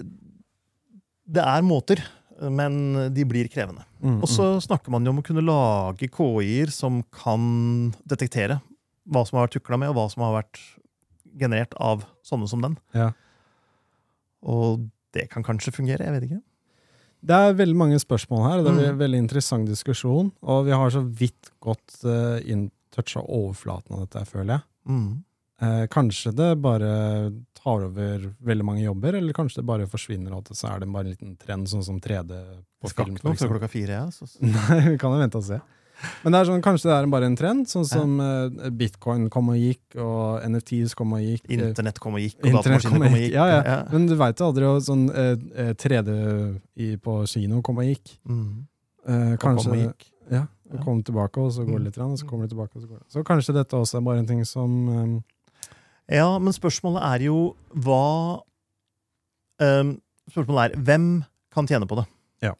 Det er måter, men de blir krevende. Mm, Og så snakker man jo om å kunne lage KI-er som kan detektere hva som har vært tukla med, og hva som har vært generert av sånne som den. Ja. Og det kan kanskje fungere, jeg vet ikke. Det er veldig mange spørsmål her. Det blir en Mm. veldig interessant diskusjon. Og vi har så vidt gått uh, inntoucha overflaten av dette, føler jeg. Mm. Eh, kanskje det bare tar over veldig mange jobber, eller kanskje det bare forsvinner, og så er det bare en liten trend, sånn som 3D på Skal film. ikke noe før klokka fire, ja. Så. Nei, vi kan jo vente og se. Men det er sånn, kanskje det er bare en trend, sånn som ja. bitcoin kom og gikk, og NFTs kom og gikk. eh, Internett kom og gikk, og datamaskiner kom og gikk. Ja, Ja, ja. Men du veit jo aldri, sånn eh, eh, 3D i, på kino kom og gikk. Mm. Eh, kanskje, kom og gikk. Ja, og kom tilbake, og så går det Mm. litt, og så kommer det tilbake, og så går det. Så kanskje dette også er bare en ting som eh, Ja, men spørsmålet er jo hva ehm, Spørsmålet er hvem kan tjene på det? Ja.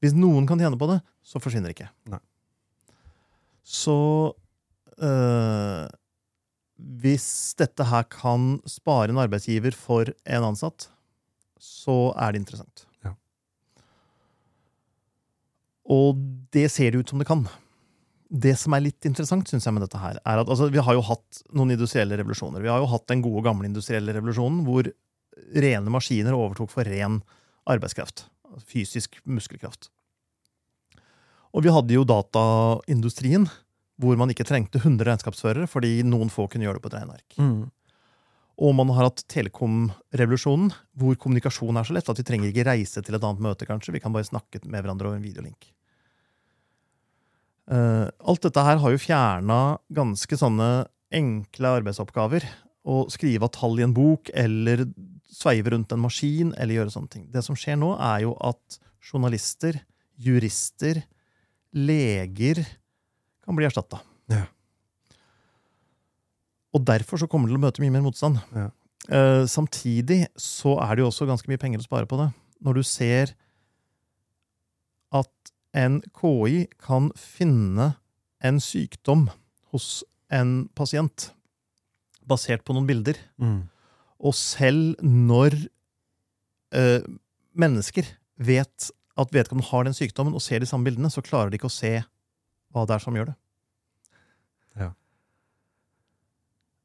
Hvis noen kan tjene på det, så forsvinner det ikke. Nei. Så øh, Hvis dette her kan spare en arbeidsgiver for en ansatt, så er det interessant. Ja. Og det ser det ut som det kan. Det som er litt interessant, synes jeg med dette her, er at altså, vi har jo hatt noen industrielle revolusjoner. Vi har jo hatt den gode, gamle industrielle revolusjonen hvor rene maskiner overtok for ren arbeidskraft. Fysisk muskelkraft. Og vi hadde jo dataindustrien, hvor man ikke trengte 100 regnskapsførere fordi noen få kunne gjøre det på et regneark. mm. Og man har hatt telekomrevolusjonen, hvor kommunikasjon er så lett at vi trenger ikke reise til et annet møte, kanskje. Vi kan bare snakke med hverandre over en videolink. Eh, alt dette her har jo fjerna ganske sånne enkle arbeidsoppgaver. Å skrive av tall i en bok, eller sveive rundt en maskin, eller gjøre sånne ting. Det som skjer nå, er jo at journalister, jurister, leger kan bli erstatta. Ja. Og derfor så kommer det til å møte mye mer motstand. Ja. Uh, samtidig så er det jo også ganske mye penger å spare på det. Når du ser at en KI kan finne en sykdom hos en pasient basert på noen bilder, Mm. og selv når uh, mennesker vet at vedkommende har den sykdommen, og ser de samme bildene, så klarer de ikke å se hva det er som gjør det. Ja.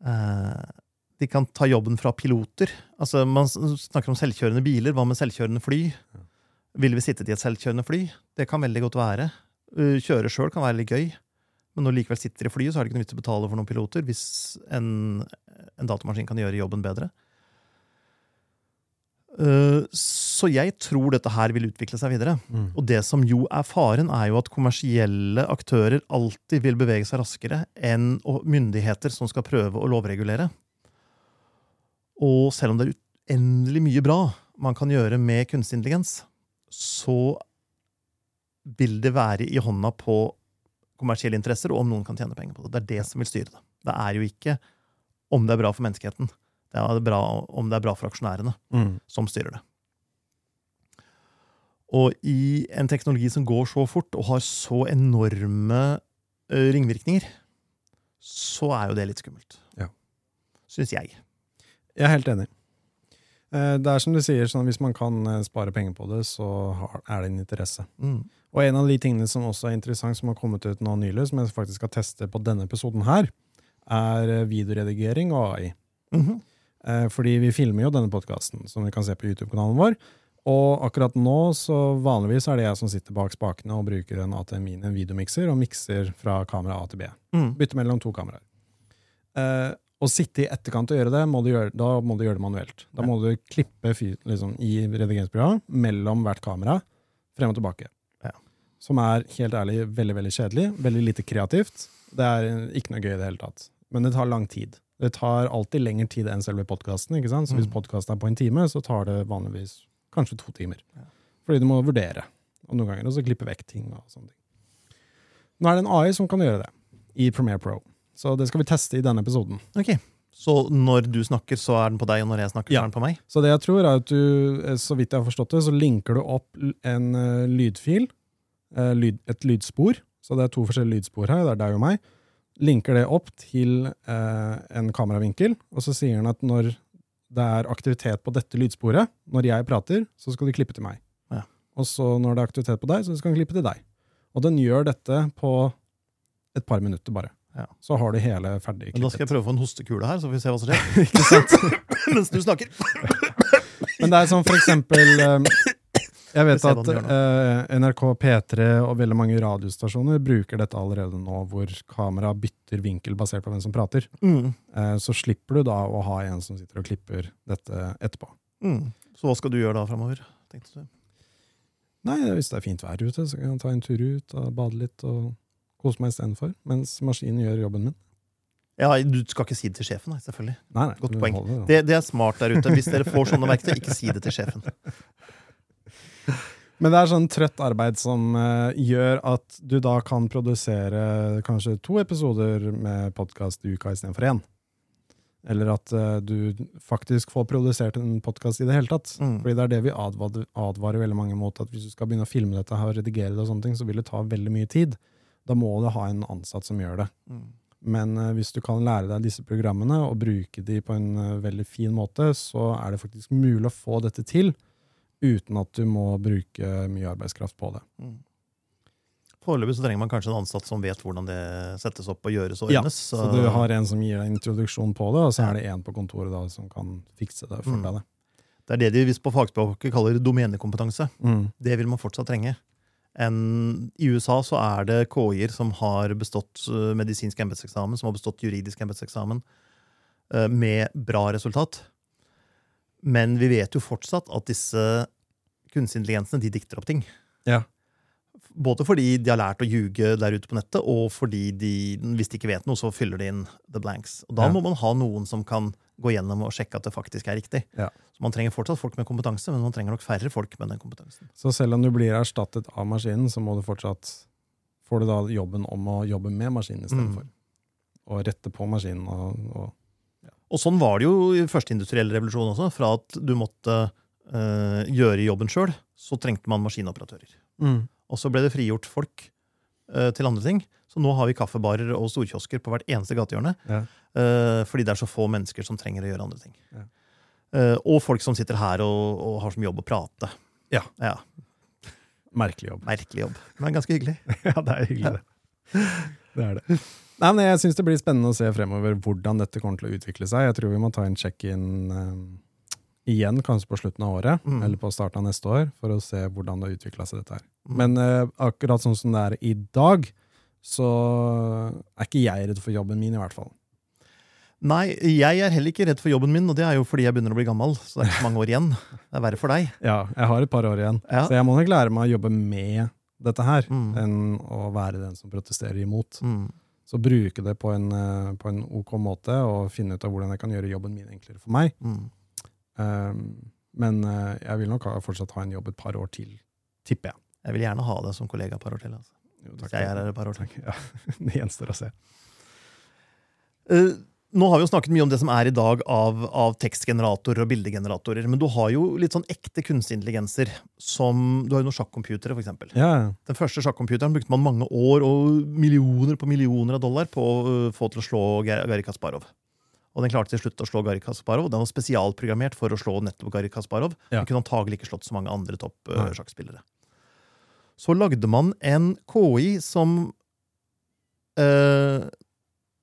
Eh, de kan ta jobben fra piloter. Altså, man snakker om selvkjørende biler. Hva med selvkjørende fly? Ja. Ville vi sittet i et selvkjørende fly? Det kan veldig godt være. Eh, Kjøre sjøl kan være litt gøy, men når du likevel sitter i flyet, så er det ikke noe vits å betale for noen piloter hvis en, en datamaskin kan gjøre jobben bedre. Eh, Så jeg tror dette her vil utvikle seg videre. Mm. Og det som jo er faren, er jo at kommersielle aktører alltid vil bevege seg raskere enn myndigheter som skal prøve å lovregulere. Og selv om det er uendelig mye bra man kan gjøre med kunstig intelligens, så vil det være i hånda på kommersielle interesser, og om noen kan tjene penger på det. Det er det som vil styre det. Det er jo ikke om det er bra for menneskeheten. Det er bra om det er bra for aksjonærene Mm. som styrer det. Og i en teknologi som går så fort og har så enorme ringvirkninger, så er jo det litt skummelt. Ja. Syns jeg. Jeg er helt enig. Eh, Det er som du sier, sånn, hvis man kan eh, spare penger på det, så er det en interesse. Mm. Og en av de tingene som også er interessant, som har kommet ut nå nylig, som jeg faktisk skal teste på denne episoden her, er eh, videoredigering og AI. Mhm. Eh, Fordi vi filmer jo denne podkasten, som vi kan se på YouTube-kanalen vår. Og akkurat nå, så vanligvis er det jeg som sitter bak spakene og bruker en ATMI, en videomikser, og mikser fra kamera A til B. Mm. Bytte mellom to kameraer. Eh, å sitte i etterkant og gjøre det, må du gjøre, da må du gjøre det manuelt. Da må du klippe liksom, i redigeringsprogrammet mellom hvert kamera, frem og tilbake. Ja. Som er helt ærlig veldig veldig kjedelig, veldig lite kreativt. Det er eh, ikke noe gøy i det hele tatt. Men det tar lang tid. Det tar alltid lengre tid enn selve podkasten. Så hvis Mm. podkasten er på en time, så tar det vanligvis kanskje to timer. Fordi du må vurdere, og noen ganger også klippe vekk ting. og sånne ting. Nå er det en AI som kan gjøre det, i Premiere Pro. Så det skal vi teste i denne episoden. Ok. Så når du snakker, så er den på deg, og når jeg snakker, Ja. så er den på meg? Så det jeg tror er at du, eh, så vidt jeg har forstått det, så linker du opp en eh, lydfil, eh, et lydspor. Så det er to forskjellige lydspor her, det er deg og meg. Linker det opp til eh, en kameravinkel, og så sier han at når det er aktivitet på dette lydsporet, når jeg prater, så skal de klippe til meg. Ja. Og så når det er aktivitet på deg, så skal den klippe til deg. Og den gjør dette på et par minutter bare. Ja. Så har du hele ferdig klippet. Men da skal jeg prøve å få en hostekule her, så får vi se hva som skjer. Ikke sant? Mens du snakker. Men det er sånn for eksempel eh, Jeg vet at uh, NRK P3 og veldig mange radiostasjoner bruker dette allerede nå, hvor kamera bytter vinkel basert på hvem som prater. Mm. Uh, så slipper du da å ha en som sitter og klipper dette etterpå. Mm. Så hva skal du gjøre da framover? Nei, hvis det er fint vær ute, så kan jeg ta en tur ut og bade litt og kose meg istedenfor, mens maskinen gjør jobben min. Ja, Du skal ikke si det til sjefen, nei, selvfølgelig. Nei, nei, Godt poeng. Det, det er smart der ute. Hvis dere får sånne verktøy, ikke si det til sjefen. Men det er sånn trøtt arbeid som uh, gjør at du da kan produsere kanskje to episoder med podkast i uka istedenfor én. Eller at uh, du faktisk får produsert en podkast i det hele tatt. Mm. Fordi det er det vi advarer, advarer veldig mange mot, at hvis du skal begynne å filme dette her og redigere det, og sånne ting, så vil det ta veldig mye tid. Da må du ha en ansatt som gjør det. Mm. Men uh, hvis du kan lære deg disse programmene og bruke de på en veldig fin måte, så er det faktisk mulig å få dette til uten at du må bruke mye arbeidskraft på det. Mm. Foreløpig så trenger man kanskje en ansatt som vet hvordan det settes opp og gjøres og Ja, ordnes. Så du har en som gir deg introduksjon på det, og så er det en på kontoret da som kan fikse det for Mm. deg. Det er det de visst på fagspråket kaller domenekompetanse. Mm. Det vil man fortsatt trenge. En, I USA så er det KI-er som har bestått eh, medisinsk embetseksamen, som har bestått juridisk embetseksamen, eh, med bra resultat. Men vi vet jo fortsatt at disse kunstig intelligensene de dikter opp ting. Ja. Både fordi de har lært å ljuge der ute på nettet, og fordi de, hvis de ikke vet noe, så fyller de inn the blanks. Og da Ja. må man ha noen som kan gå gjennom og sjekke at det faktisk er riktig. Ja. Så man trenger fortsatt folk med kompetanse, men man trenger nok færre folk med den kompetansen. Så selv om du blir erstattet av maskinen, så må du fortsatt får du da jobben om å jobbe med maskinen istedenfor. Mm. Og rette på maskinen. Og, og, Og sånn var det jo i første industrielle revolusjon også. Fra at du måtte eh, gjøre jobben sjøl, så trengte man maskinoperatører. Og så ble det frigjort folk eh, til andre ting. Så nå har vi kaffebarer og storkiosker på hvert eneste gatehjørne. Ja. eh, fordi det er så få mennesker som trenger å gjøre andre ting. Ja. Uh, og folk som sitter her og, og har som jobb å prate. Ja. ja. Merkelig jobb. Merkelig jobb, men ganske hyggelig. ja, det er hyggelig, det. Det er det. Nei, men Jeg syns det blir spennende å se fremover hvordan dette kommer til å utvikle seg. Jeg tror vi må ta en check-in uh, igjen, kanskje på slutten av året, Mm. eller på starten av neste år, for å se hvordan det har utvikla seg, dette her. Mm. Men uh, akkurat sånn som det er i dag, så er ikke jeg redd for jobben min, i hvert fall. Nei, jeg er heller ikke redd for jobben min, og det er jo fordi jeg begynner å bli gammel. Så det er ikke så mange år igjen. Det er verre for deg. Ja, jeg har et par år igjen, Ja. så jeg må nok lære meg å jobbe med dette her, Mm. enn å være den som protesterer imot. Mm. Så bruke det på en, eh, på en ok måte, og finne ut av hvordan jeg kan gjøre jobben min enklere for meg. Mm. Um, men eh, jeg vil nok ha, fortsatt ha en jobb et par år til, tipper jeg. Jeg vil gjerne ha deg som kollega et par år til. Altså. Jo, Hvis jeg er her et par år til. Takk. Ja, det gjenstår å se. Eh, nå har vi jo snakket mye om det som er i dag av, av tekstgeneratorer og bildegeneratorer. Men du har jo litt sånn ekte kunstig intelligenser. Som, du har jo noen sjakkcomputere, eksempel. Ja, Den første sjakkcomputeren brukte man mange år og millioner på millioner av dollar på å øh, få til å slå Gary Garry Kasparov. Og den klarte til slutt å slå Garry Kasparov. Den var spesialprogrammert for å slå nettopp Garry Kasparov. Ja. Den kunne antagelig ikke slått så mange andre topp Nei. sjakkspillere. Så lagde man en KI som øh,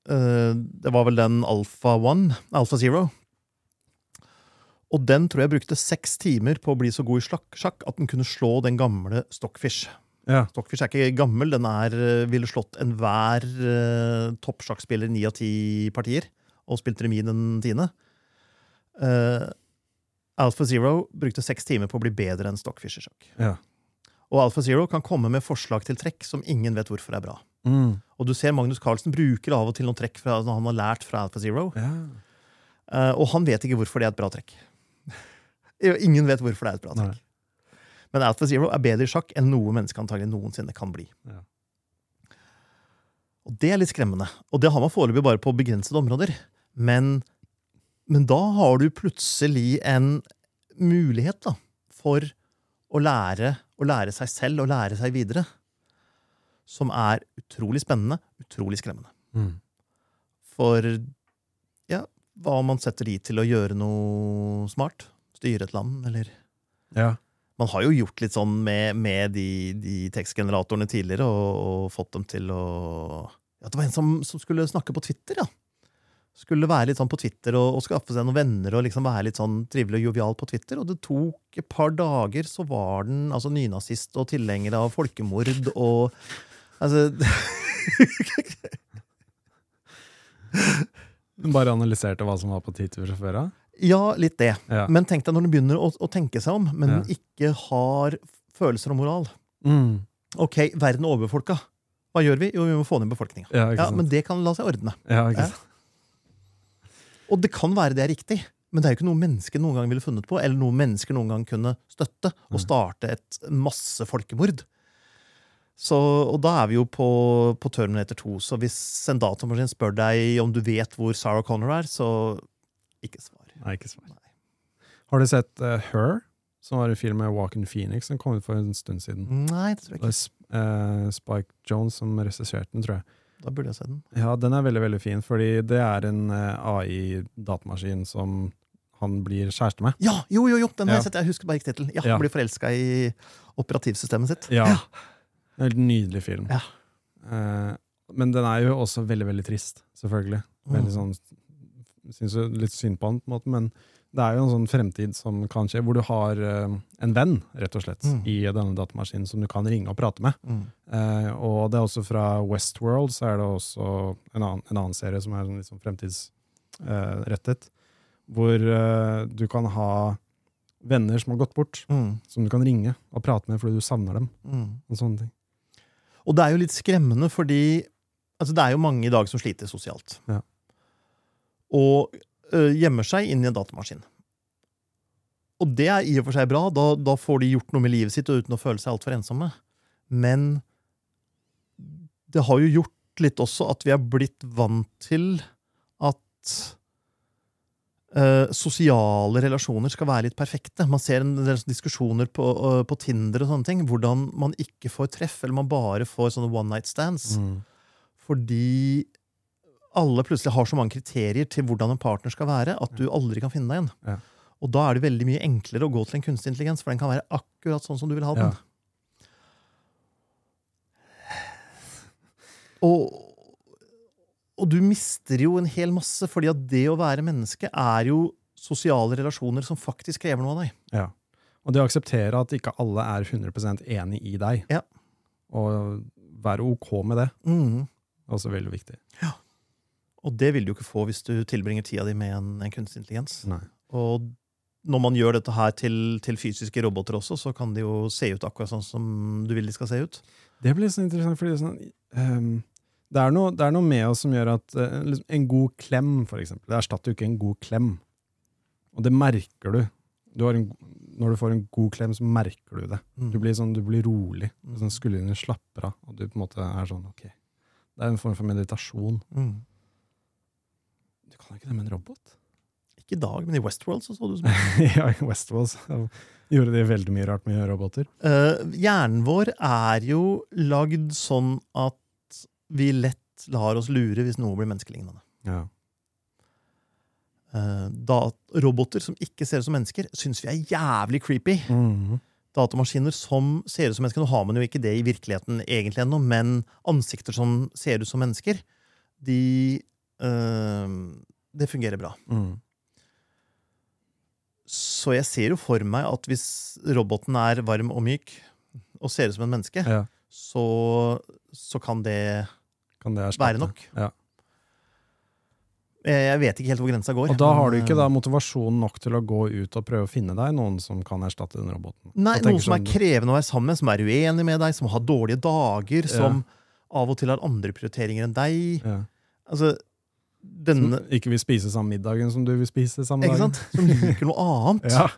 Det var vel den Alpha One, Alfa Zero. Og den tror jeg brukte seks timer på å bli så god i slakk- sjakk at den kunne slå den gamle Stockfish. ja. Stockfish er ikke gammel. Den er, øh, ville slått enhver uh, toppsjakkspiller ni av ti partier, og spilt remis den tiende. Uh, Alfa Zero brukte seks timer på å bli bedre enn Stockfish i sjakk. ja. Og Alfa Zero kan komme med forslag til trekk som ingen vet hvorfor er bra. Mm. Og du ser Magnus Carlsen bruker av og til noen trekk fra, han har lært fra Alpha Zero, ja. uh, og han vet ikke hvorfor det er et bra trekk. ingen vet hvorfor det er et bra Nei. trekk. Men Alpha Zero er bedre i sjakk enn noe menneske antagelig noensinne kan bli. Ja. Og det er litt skremmende. Og det har man foreløpig bare på begrensede områder. Men, men da har du plutselig en mulighet da, for å lære, å lære seg selv og lære seg videre. Som er utrolig spennende, utrolig skremmende. Mm. For ja, hva om man setter de til å gjøre noe smart? Styre et land, eller ja. Man har jo gjort litt sånn med, med de, de tekstgeneratorene tidligere, og, og fått dem til å ja, Det var en som, som skulle snakke på Twitter, ja. Skulle være litt sånn på Twitter og, og skaffe seg noen venner og liksom være litt sånn trivelig og jovial på Twitter. Og det tok et par dager, så var den altså nynazist og tilhenger av folkemord og Altså Bare analyserte hva som var på Twitter fra før av? Ja, litt det. Ja. Men tenk deg når du begynner å, å tenke seg om, men Ja. ikke har følelser og moral. Mm. Ok, verden er overbefolka. Hva gjør vi? Jo, vi må få ned befolkninga. Ja, Ja, men det kan la seg ordne. ja, ikke sant? Og det kan være det er riktig, men det er jo ikke noe mennesker noen gang ville funnet på, eller noe mennesker noen gang kunne støtte, og starte et masse folkemord. Så, og da er vi jo på, på Terminator 2, så hvis en datamaskin spør deg om du vet hvor Sarah Connor er, så ikke svar. Nei, ikke svar. Har du sett uh, Her, som var en film med Walken Phoenix, som kom ut for en stund siden? Nei, det tror jeg Det ikke. er Sp- eh, Spike Jones som regisserte den, tror jeg. Da burde jeg se den. Ja, den er veldig, veldig fin, fordi det er en uh, AI-datamaskin som han blir kjæreste med. Ja, jo, jo, jo, den har Ja. jeg sett. Jeg husker bare ikke tittelen. Ja, Ja. Han blir forelska i operativsystemet sitt. Ja. Ja. En helt nydelig film. Ja. Eh, men den er jo også veldig, veldig trist, selvfølgelig. Veldig Mm. sånn Syns jo litt synd på han, på en måte, men det er jo en sånn fremtid som kan skje, hvor du har eh, en venn, rett og slett, Mm. i denne datamaskinen som du kan ringe og prate med. Mm. Eh, og det er også fra Westworld, så er det også en annen, en annen serie som er sånn litt sånn fremtidsrettet, hvor eh, du kan ha venner som har gått bort, Mm. som du kan ringe og prate med fordi du savner dem. Mm. og sånne ting. Og det er jo litt skremmende, fordi altså, det er jo mange i dag som sliter sosialt. Ja. Og øh, gjemmer seg inn i en datamaskin. Og det er i og for seg bra, da, da får de gjort noe med livet sitt og uten å føle seg altfor ensomme. Men det har jo gjort litt også at vi er blitt vant til at eh, sosiale relasjoner skal være litt perfekte. Man ser en del diskusjoner på, uh, på Tinder og sånne ting, hvordan man ikke får treff, eller man bare får sånne one night stands. Mm. Fordi alle plutselig har så mange kriterier til hvordan en partner skal være, at du aldri kan finne deg en. Ja. Og da er det veldig mye enklere å gå til en kunstig intelligens, for den kan være akkurat sånn som du vil ha den. Ja. Og, og du mister jo en hel masse, fordi at det å være menneske er jo sosiale relasjoner som faktisk krever noe av deg. Ja. Og det å akseptere at ikke alle er 100% enig i deg, Ja. og være ok med det, mm. er også veldig viktig. Ja. Og det vil du ikke få hvis du tilbringer tida di med en, en kunstig intelligens. Nei. Og når man gjør dette her til, til fysiske roboter også, så kan de jo se ut akkurat sånn som du vil de skal se ut. Det blir så interessant, fordi sånn, ehm, det, er noe, det er noe med oss som gjør at uh, liksom en god klem, for eksempel, det erstatter jo ikke en god klem. Og det merker du. du har en, når du får en god klem, så merker du det. Mm. Du blir, sånn, du blir rolig. Mm. Sånn, Skuldrene slapper av, og du på en måte er sånn ok. Det er en form for meditasjon. Mm. Du kan ikke det med en robot? Ikke i dag, men i Westworld så så ut som ja, i Westworld så gjorde de veldig mye rart med roboter. Uh, Hjernen vår er jo lagd sånn at vi lett lar oss lure hvis noe blir menneskelignende. Ja. Uh, da, roboter som ikke ser ut som mennesker, syns vi er jævlig creepy. Mhm. Datamaskiner som ser ut som mennesker Nå har man jo ikke det i virkeligheten egentlig ennå, men ansikter som ser ut som mennesker, de uh, Det fungerer bra. Mm. Så jeg ser jo for meg at hvis roboten er varm og myk og ser ut som en menneske, ja. så, så kan det Kan det erstatte? være nok. Ja. Jeg jeg vet ikke helt hvor grensa går. Og da har du ikke eh, da motivasjon nok til å gå ut og prøve å finne deg noen som kan erstatte den roboten. Nei, Noen som er sånn- krevende å være sammen med, som er uenig med deg, som har dårlige dager, som av og til har andre prioriteringer enn deg. ja. Altså, Som ikke vil spise samme middagen som du vil spise samme dagen. Som liker noe annet. Ja.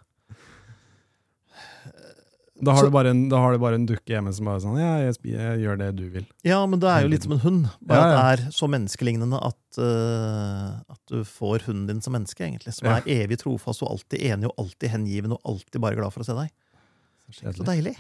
Da har, Så- du bare en, da har du bare en dukke hjemme som bare sånn Ja, jeg, jeg gjør det du vil. Ja, men det er jo litt som en hund. Bare Ja, ja. at det er så menneskelignende at, uh, at du får hunden din som menneske, egentlig. Som Ja. er evig trofast og alltid enig og alltid hengiven og alltid bare glad for å se deg. Så Så deilig.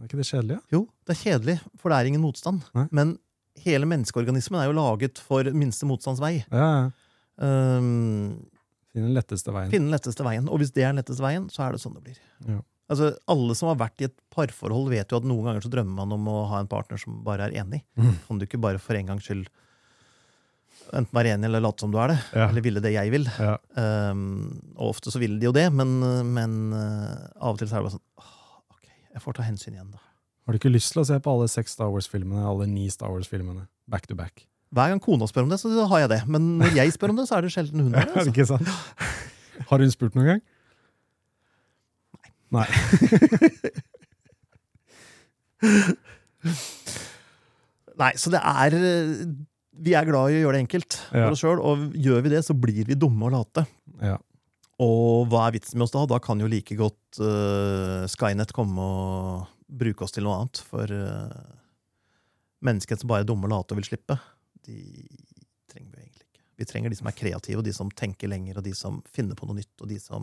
Er ikke det kjedelig? Jo, det er kjedelig, for det er ingen motstand. Nei. Men hele menneskeorganismen er jo laget for minste motstands vei. Ja, ja. Um, Finn den letteste veien. finne den letteste veien. Og hvis det er den letteste veien, så er det sånn det blir. Ja. Altså, Alle som har vært i et parforhold, vet jo at noen ganger så drømmer man om å ha en partner som bare er enig. Mm. Kan du ikke bare for en gangs skyld enten være enig eller late som du er det. Ja. Eller ville det jeg vil. Ja. Um, og ofte så vil de jo det, men, men uh, av og til så er det bare sånn åh, Ok, jeg får ta hensyn igjen, da. Har du ikke lyst til å se på alle seks Star Wars-filmene, alle ni Star Wars-filmene, back to back? Hver gang kona spør om det, så har jeg det. Men når jeg spør om det, så er det sjelden hun har det. Altså. Har hun spurt noen gang? Nei. Nei, så det er uh, Vi er glad i å gjøre det enkelt Ja. for oss sjøl, og gjør vi det, så blir vi dumme og late. Ja. Og hva er vitsen med oss da? Da kan jo like godt uh, Skynet komme og bruke oss til noe annet. For uh, mennesker som bare er dumme og late og vil slippe, de trenger vi egentlig ikke. Vi trenger de som er kreative, og de som tenker lenger, og de som finner på noe nytt, og de som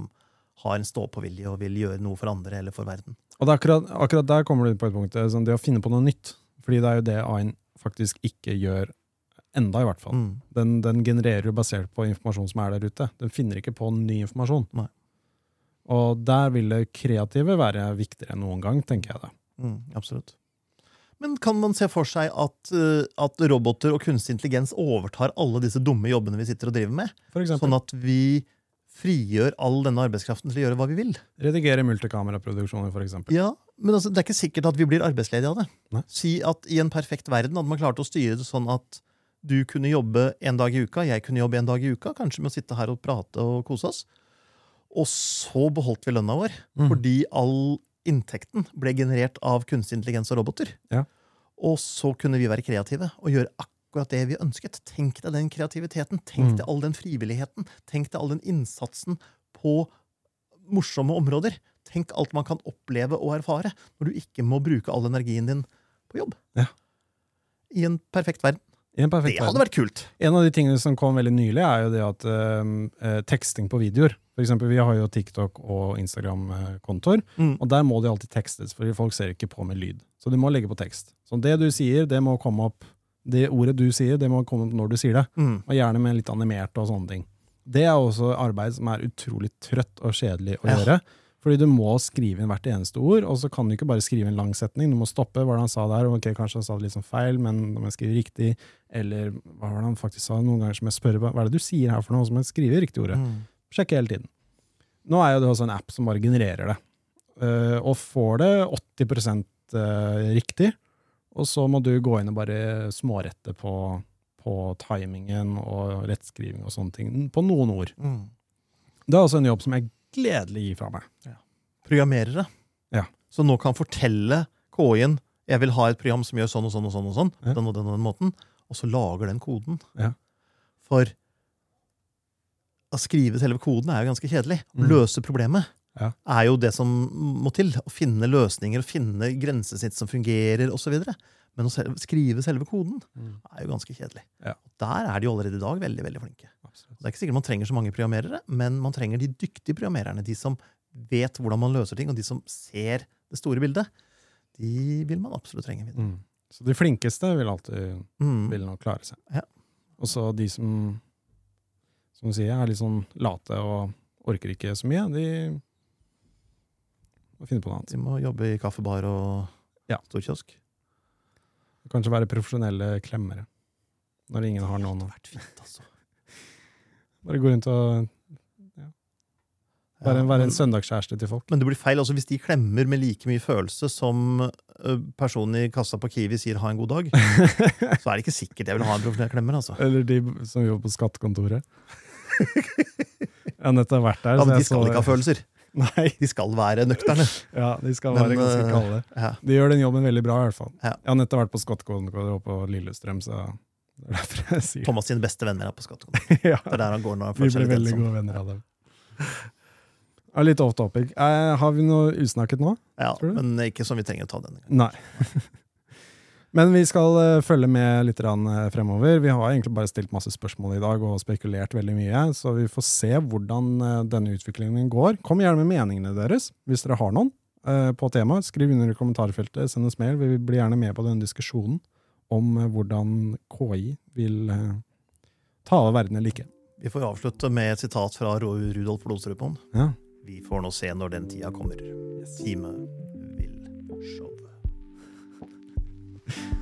har en stå-på-vilje og vil gjøre noe for andre eller for verden. Og det er akkurat, akkurat der kommer du inn på et punkt, det er sånn, det å finne på noe nytt. Fordi det er jo det A1 faktisk ikke gjør enda, i hvert fall. Mm. Den, den genererer jo basert på informasjon som er der ute. Den finner ikke på ny informasjon. Nei. Og der vil det kreative være viktigere enn noen gang, tenker jeg da. Mm, absolutt. Men kan man se for seg at, uh, at roboter og kunstig intelligens overtar alle disse dumme jobbene vi sitter og driver med? For Sånn at vi frigjør all denne arbeidskraften til å gjøre hva vi vil? redigere multikameraproduksjoner, eksempel. Ja, men altså, det er ikke sikkert at vi blir arbeidsledige av det. Nei. Si at i en perfekt verden hadde man klart å styre det sånn at du kunne jobbe en dag i uka, jeg kunne jobbe en dag i uka, kanskje med å sitte her og prate og kose oss. Og så beholdt vi lønna vår, Mm. fordi all inntekten ble generert av kunstig intelligens og roboter. Ja. Og så kunne vi være kreative og gjøre akkurat det vi ønsket. Tenk deg den kreativiteten, tenk Mm. deg all den frivilligheten, tenk deg all den innsatsen på morsomme områder. Tenk alt man kan oppleve og erfare når du ikke må bruke all energien din på jobb. Ja. I en perfekt verden. En perfekt Det hadde verden. vært kult. En av de tingene som kom veldig nylig, er jo det at eh, teksting på videoer For eksempel, Vi har jo TikTok og Instagram-kontoer, Mm. og der må de alltid tekstes, fordi folk ser ikke på med lyd. Så du må legge på tekst. Så det du sier, det må komme opp Det ordet du sier, det må komme når du sier det. Mm. Og gjerne med litt animert og sånne ting. Det er også arbeid som er utrolig trøtt og kjedelig å Ja. gjøre. Fordi du må skrive inn hvert eneste ord, og så kan du ikke bare skrive en lang setning. Du må stoppe hva han sa der. ok, Kanskje han sa det litt sånn feil, men da må jeg skrive riktig. Eller hva var det han faktisk sa? Noen ganger som jeg spør hva er det du sier her for noe, så må jeg skrive riktig ordet. Mm. Sjekke hele tiden. Nå er jo det også en app som bare genererer det. Eh, og får det 80 eh, riktig, og så må du gå inn og bare smårette på, på timingen og rettskriving og sånne ting. På noen ord. Mm. Det er også en jobb som jeg gledelig gir fra meg. Programmerere Ja. Så nå kan fortelle KI-en jeg vil ha et program som gjør sånn og sånn og sånn, og sånn, Ja. den og den og den måten, og så lager den koden. Ja. For å skrive selve koden er jo ganske kjedelig. Å Mm. løse problemet Ja. er jo det som må til. Å finne løsninger, å finne grensesnitt som fungerer, osv. Men å selv, skrive selve koden er jo ganske kjedelig. Ja. Der er de allerede i dag veldig veldig flinke. Det er ikke sikkert man trenger så mange programmerere, men man trenger de dyktige programmererne. De som vet hvordan man løser ting, og de som ser det store bildet. De vil man absolutt trenge videre. Mm. Så de flinkeste vil alltid Mm. vil nok klare seg. Ja. Og så de som som du sier, er litt sånn late og orker ikke så mye, de må finne på noe annet. De må jobbe i kaffebar og Ja. storkiosk. Kanskje være profesjonelle klemmere. Når ingen har noen. Det hadde vært fint, altså. Bare gå rundt og være, Ja, være men- en søndagskjæreste til folk. Men det blir feil altså hvis de klemmer med like mye følelse som personen i kassa på Kiwi sier 'ha en god dag', så er det ikke sikkert jeg vil ha en profesjonell klemmer. altså. Eller de som jobber på skattekontoret. Jeg har vært der. Ja, men de skal så- ikke ha følelser. Nei, De skal være nøkterne. ja, de skal Men, være ganske eh, kalde. Ja. De gjør den jobben veldig bra, i hvert fall. Ja. Jeg har nettopp vært på skattekontoret og på Lillestrøm, så det er derfor jeg sier Thomas sine beste venner er på skattekontoret. ja. Det er der han går når han føler seg litt veldig gode venner av dem. Ja, litt off topic. Eh, har vi noe usnakket nå? Ja, men ikke som vi trenger å ta denne gangen. Nei. Men vi skal eh, følge med litt eh, fremover. Vi har egentlig bare stilt masse spørsmål i dag og spekulert veldig mye, så vi får se hvordan eh, denne utviklingen går. Kom gjerne med meningene deres, hvis dere har noen på temaet. Skriv under i kommentarfeltet, send oss mail. Vi blir gjerne med på denne diskusjonen om hvordan KI vil ta over verden eller ikke. Vi får avslutte med et sitat fra Rudolf Blodstrupen. Ja. Vi får nå se når den tida kommer. Time vil show. you